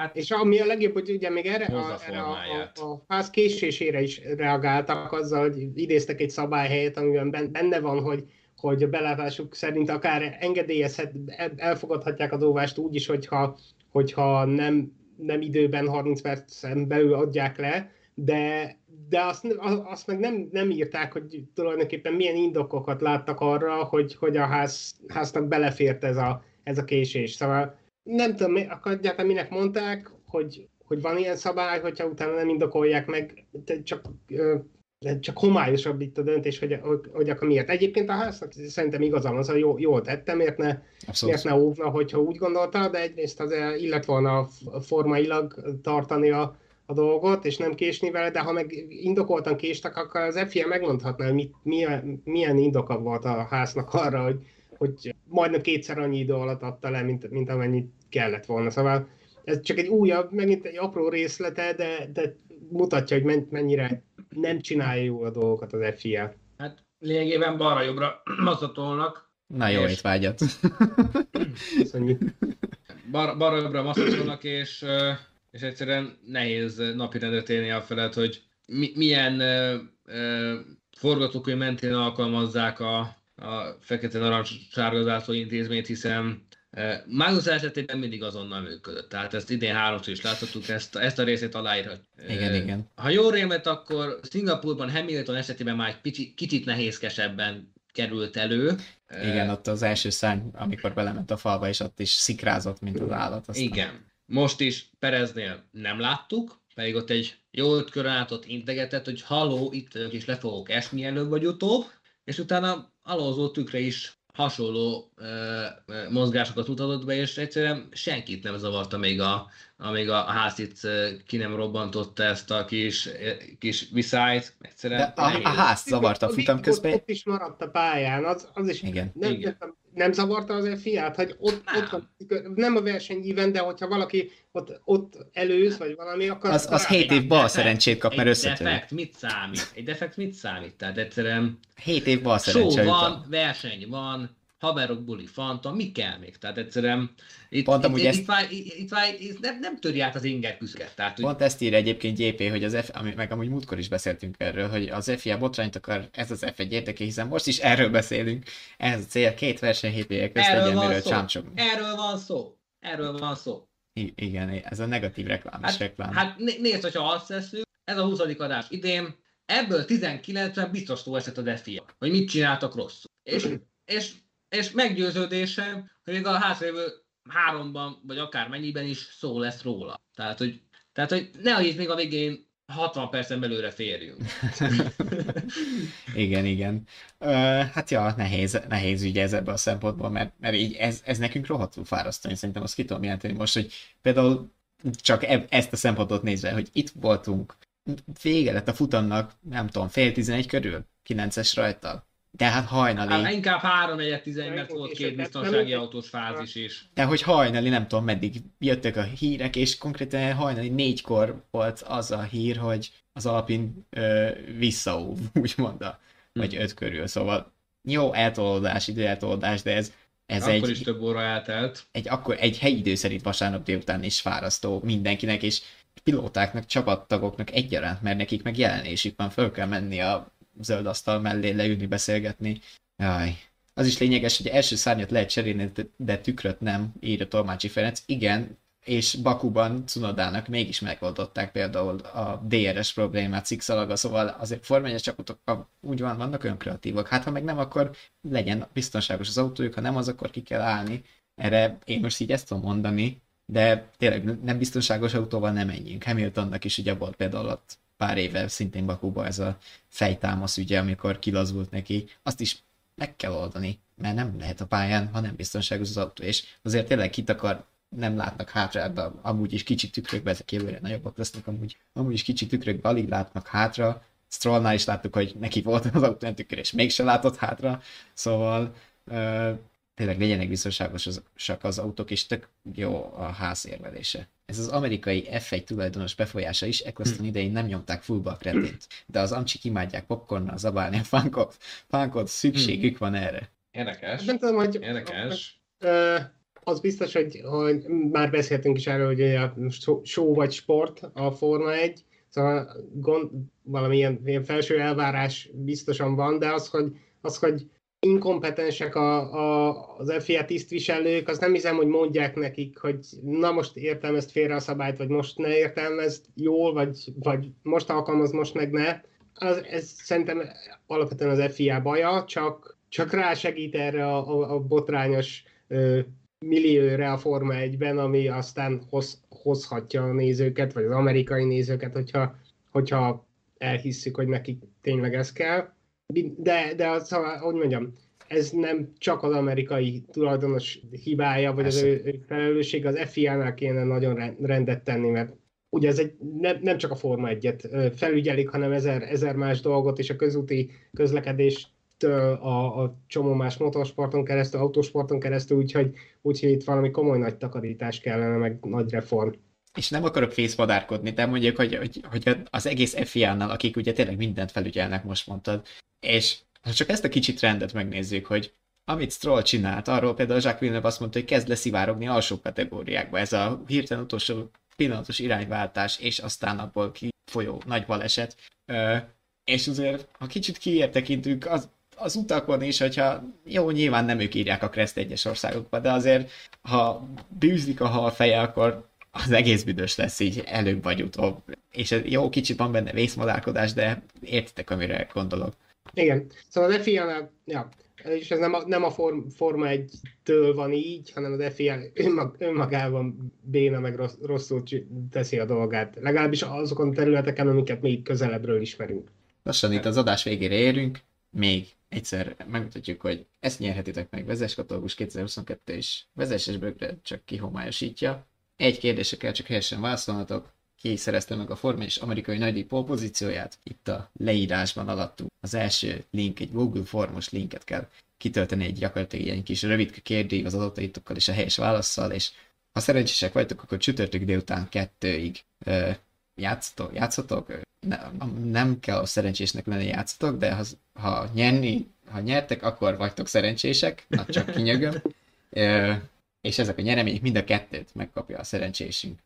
Hát, és ami a legjobb, hogy ugye még erre, a, erre a, a, a ház késésére is reagáltak azzal, hogy idéztek egy szabályhelyet, amiben benne van, hogy hogy a belátásuk szerint akár engedélyezhet, elfogadhatják az óvást úgy is, hogyha, hogyha nem, nem időben 30 percen belül adják le, de, de azt, azt meg nem, nem írták, hogy tulajdonképpen milyen indokokat láttak arra, hogy, hogy a ház, háznak belefért ez a, ez a késés. Szóval nem tudom, akkor egyáltalán minek mondták, hogy, hogy van ilyen szabály, hogyha utána nem indokolják meg, csak, csak homályosabb itt a döntés, hogy, hogy, hogy akkor miért. Egyébként a háznak szerintem igazam az, hogy jó, jól tettem, miért ne, miért ne óvna, hogyha úgy gondolta, de egyrészt az illet volna formailag tartani a, a dolgot, és nem késni vele, de ha meg indokoltan késtek, akkor az FIA megmondhatná, hogy mit, milyen, milyen indoka volt a háznak arra, hogy, hogy majdnem kétszer annyi idő alatt adta le, mint, mint amennyit kellett volna. Szóval ez csak egy újabb, megint egy apró részlete, de, de mutatja, hogy mennyire nem csinálja jól a dolgokat az FIA. Hát lényegében balra-jobbra <clears throat> maszatolnak. Na jó és... vágyat. Bar, balra-jobbra maszatolnak, és, és egyszerűen nehéz napirendet élni a felett, hogy mi, milyen uh, uh, forgatókönyv mentén alkalmazzák a, a fekete narancs sárgazászló intézményt, hiszen e, Magnus esetében mindig azonnal működött. Tehát ezt idén háromszor is láthattuk, ezt, ezt a részét aláírhat. Igen, igen. Ha jól rémet, akkor Szingapurban Hamilton esetében már egy pici, kicsit nehézkesebben került elő. Igen, ott az első szárny, amikor belement a falba, és ott is szikrázott, mint az állat. Aztán. Igen. Most is Pereznél nem láttuk, pedig ott egy jó öt körön át ott integetett, hogy haló, itt vagyok, és le fogok esni előbb vagy utóbb, és utána Alonso tükre is hasonló ö, mozgásokat mutatott be, és egyszerűen senkit nem zavarta még a, amíg a házit ki nem robbantotta ezt a kis, kis viszályt. Egyszerűen De a, a ház zavarta a futam közben. Ott is maradt a pályán, az, az is Igen. Nem, Igen. Nem, nem zavarta az fiát, hogy ott, nem. ott van, nem a versenyíven, de hogyha valaki ott, ott előz, vagy valami, akkor... Az, az 7 év bal szerencsét kap, mert összetör. Egy defekt mit számít? Egy defekt mit számít? Tehát egyszerűen... 7 év bal szerencse van, verseny van, haverok buli fanta, mi kell még? Tehát egyszerűen itt, Pont itt, itt, ezt... itt, itt, itt, itt, itt nem, nem töri át az inger küszket. Tehát, hogy... Pont ezt ír egyébként JP, hogy az F, ami, meg amúgy múltkor is beszéltünk erről, hogy az FIA botrányt akar, ez az F1 érdeke, hiszen most is erről beszélünk. Ez a cél, két verseny hétvégek közt legyen, miről csámcsogunk. Erről van szó. Erről van szó. I- igen, ez a negatív reklám hát, reklám. Hát nézd, hogyha azt veszünk, ez a 20. adás idén, ebből 19-ben biztos szó esett az FIA, hogy mit csináltak rosszul. És, és és meggyőződésem, hogy még a hátralévő háromban, vagy akár mennyiben is szó lesz róla. Tehát, hogy, tehát, hogy ne itt még a végén 60 percen belőle férjünk. <laughs> igen, igen. Uh, hát ja, nehéz, nehéz ügy ez ebből a szempontból, mert, mert így ez, ez nekünk rohadtul fárasztó, én szerintem azt ki tudom jelenteni most, hogy például csak e- ezt a szempontot nézve, hogy itt voltunk, vége lett a futamnak, nem tudom, fél tizenegy körül, kilences rajta. De hát hajnali. Hát inkább 3 4 11 mert volt két biztonsági autós fázis is. De hogy hajnali, nem tudom meddig jöttek a hírek, és konkrétan hajnali négykor volt az a hír, hogy az Alpin ö, visszaóv, <laughs> úgymond, a, vagy öt körül, szóval jó eltolódás, időeltolódás, de ez, ez akkor egy, is több óra eltelt. egy, akkor egy helyi idő szerint vasárnap délután is fárasztó mindenkinek, és pilótáknak, csapattagoknak egyaránt, mert nekik meg jelenésük van, föl kell menni a zöld asztal mellé leülni, beszélgetni. Jaj. Az is lényeges, hogy első szárnyat lehet cserélni, de tükröt nem, írja Tolmácsi Ferenc. Igen, és Bakuban Cunodának mégis megoldották például a DRS problémát szikszalaga, szóval azért formányos csapatok úgy van, vannak olyan kreatívak. Hát ha meg nem, akkor legyen biztonságos az autójuk, ha nem, az akkor ki kell állni. Erre én most így ezt tudom mondani, de tényleg nem biztonságos autóval nem menjünk. Hamiltonnak is ugye volt például ott pár éve szintén Bakuba ez a fejtámasz ügye, amikor kilazult neki, azt is meg kell oldani, mert nem lehet a pályán, ha nem biztonságos az autó, és azért tényleg kit akar, nem látnak hátra, de amúgy is kicsi tükrökbe, ezek jövőre nagyobbak lesznek amúgy, amúgy is kicsi tükrökbe, alig látnak hátra, Strollnál is láttuk, hogy neki volt az autó tükör, és mégse látott hátra, szóval tényleg legyenek biztonságosak az autók, és tök jó a ház érvelése. Ez az amerikai F1 tulajdonos befolyása is Eccleston hm. idején nem nyomták fullba a kretét, de az amcsik imádják popcornnal zabálni a funkot, funkot szükségük van erre. Érdekes. Nem tudom, hogy... Érdekes. Az biztos, hogy, hogy már beszéltünk is erről, hogy a show vagy sport a Forma 1, szóval gond, valamilyen ilyen felső elvárás biztosan van, de az, hogy, az, hogy inkompetensek a, a, az FIA tisztviselők, az nem hiszem, hogy mondják nekik, hogy na most értelmezd félre a szabályt, vagy most ne értelmezd jól, vagy, vagy most alkalmaz, most meg ne. Az, ez szerintem alapvetően az FIA baja, csak, csak rásegít erre a, a, a botrányos ö, millióra a Forma 1-ben, ami aztán hoz, hozhatja a nézőket, vagy az amerikai nézőket, hogyha, hogyha elhisszük, hogy nekik tényleg ez kell de, de az, szóval, hogy mondjam, ez nem csak az amerikai tulajdonos hibája, vagy Persze. az ő, ő felelősség, az FIA-nál kéne nagyon rendet tenni, mert ugye ez egy, nem, nem csak a Forma 1-et felügyelik, hanem ezer, ezer más dolgot, és a közúti közlekedést a, a csomó más motorsporton keresztül, autósporton keresztül, úgyhogy, úgyhogy itt valami komoly nagy takarítás kellene, meg nagy reform. És nem akarok fészmadárkodni, de mondjuk, hogy, hogy, hogy az egész FIA-nál, akik ugye tényleg mindent felügyelnek, most mondtad, és ha csak ezt a kicsit rendet megnézzük, hogy amit Stroll csinált, arról például Jacques Villeneuve azt mondta, hogy kezd leszivárogni alsó kategóriákba. Ez a hirtelen utolsó pillanatos irányváltás, és aztán abból kifolyó nagy baleset. Ö, és azért, ha kicsit kiértekintünk, az, az utakon is, hogyha jó, nyilván nem ők írják a Kreszt egyes országokba, de azért, ha bűzlik a hal feje, akkor az egész büdös lesz így előbb vagy utóbb. És jó, kicsit van benne vészmadárkodás, de értitek, amire gondolok. Igen, szóval az FIA-nál, ja, és ez nem a, nem a Form, Forma 1-től van így, hanem az FIA önmag, önmagában béna meg rossz, rosszul teszi a dolgát. Legalábbis azokon a területeken, amiket még közelebbről ismerünk. Lassan itt az adás végére érünk, még egyszer megmutatjuk, hogy ezt nyerhetitek meg Vezes Katalógus 2022 és Vezes bögre csak kihomályosítja. Egy kérdésre kell csak helyesen válaszolnatok, ki szerezte meg a Forma és amerikai nagydíj pozícióját. Itt a leírásban alattunk az első link, egy Google formos linket kell kitölteni egy gyakorlatilag egy kis rövid kérdőív az adataitokkal és a helyes válaszsal, és ha szerencsések vagytok, akkor csütörtök délután kettőig ö, játszatok, játszatok. Nem, nem kell a szerencsésnek lenni játszatok, de ha, ha nyerni, ha nyertek, akkor vagytok szerencsések, na csak kinyögöm. <laughs> Ö, és ezek a nyeremények mind a kettőt megkapja a szerencsésünk.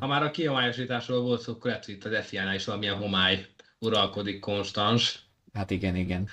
Ha már a kihomályosításról volt szó, akkor lehet, hogy itt az FIA-nál is valamilyen homály uralkodik konstans. Hát igen, igen.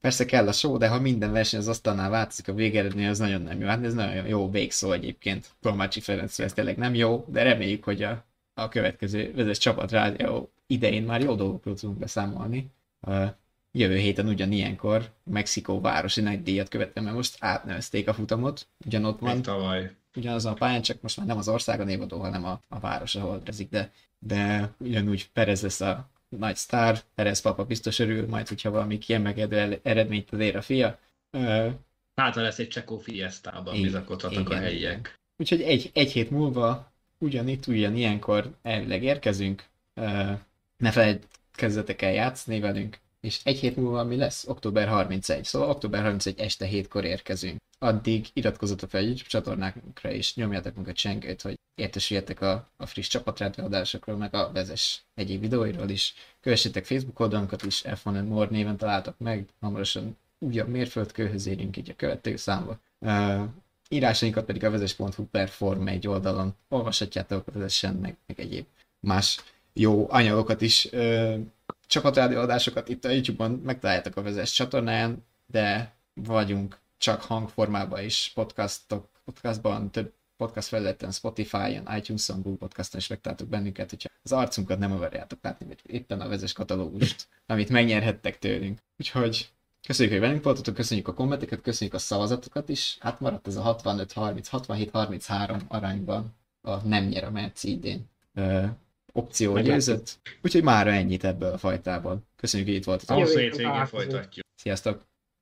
Persze kell a show, de ha minden verseny az asztalnál változik a végeredmény, az nagyon nem jó. Hát ez nagyon jó végszó egyébként. Tolmácsi Ferenc ez tényleg nem jó, de reméljük, hogy a, a következő vezes csapat rádió idején már jó dolgokról tudunk beszámolni. Uh, jövő héten ugyanilyenkor Mexikó városi nagy díjat követve, mert most átnevezték a futamot, ugyanott van. Még tavaly. Ugyanazon a pályán, csak most már nem az ország a névadó, hanem a, a város, ahol rezik, de, de ugyanúgy Perez lesz a nagy sztár, Perez papa biztos örül, majd hogyha valami kiemelkedő eredményt ér a fia. Hát lesz egy Csekó Fiestában bizakodhatnak a helyiek. Úgyhogy egy, egy hét múlva ugyanitt, ugyanilyenkor elvileg érkezünk. Ne felejtkezzetek el játszani velünk, és egy hét múlva mi lesz? Október 31. Szóval október 31 este hétkor érkezünk. Addig iratkozzatok fel a YouTube csatornánkra, és nyomjátok meg a csengőt, hogy értesüljetek a, a friss csapatrádióadásokról, meg a vezes egyéb videóiról is. Kövessétek Facebook oldalunkat is, F1 More néven találtak meg, hamarosan újabb mérföldkőhöz érünk így a követő számba. Uh, írásainkat pedig a vezes.hu per Form egy oldalon olvashatjátok vezessen, meg, meg egyéb más jó anyagokat is. Uh, csapatrádióadásokat itt a YouTube-on megtaláljátok a vezes csatornáján, de vagyunk csak hangformában is podcastok, podcastban, több podcast felületen, Spotify-on, iTunes-on, Google Podcast-on is megtaláltok bennünket, hogyha az arcunkat nem akarjátok látni, vagy éppen a vezes katalógust, <laughs> amit megnyerhettek tőlünk. Úgyhogy köszönjük, hogy velünk voltatok, köszönjük a kommenteket, köszönjük a szavazatokat is. Hát maradt ez a 65-30, 67-33 arányban a nem nyer a Merci idén opció győzött. Úgyhogy már ennyit ebből a fajtából. Köszönjük, hogy itt voltatok. Hosszú hétvégén folytatjuk. Sziasztok!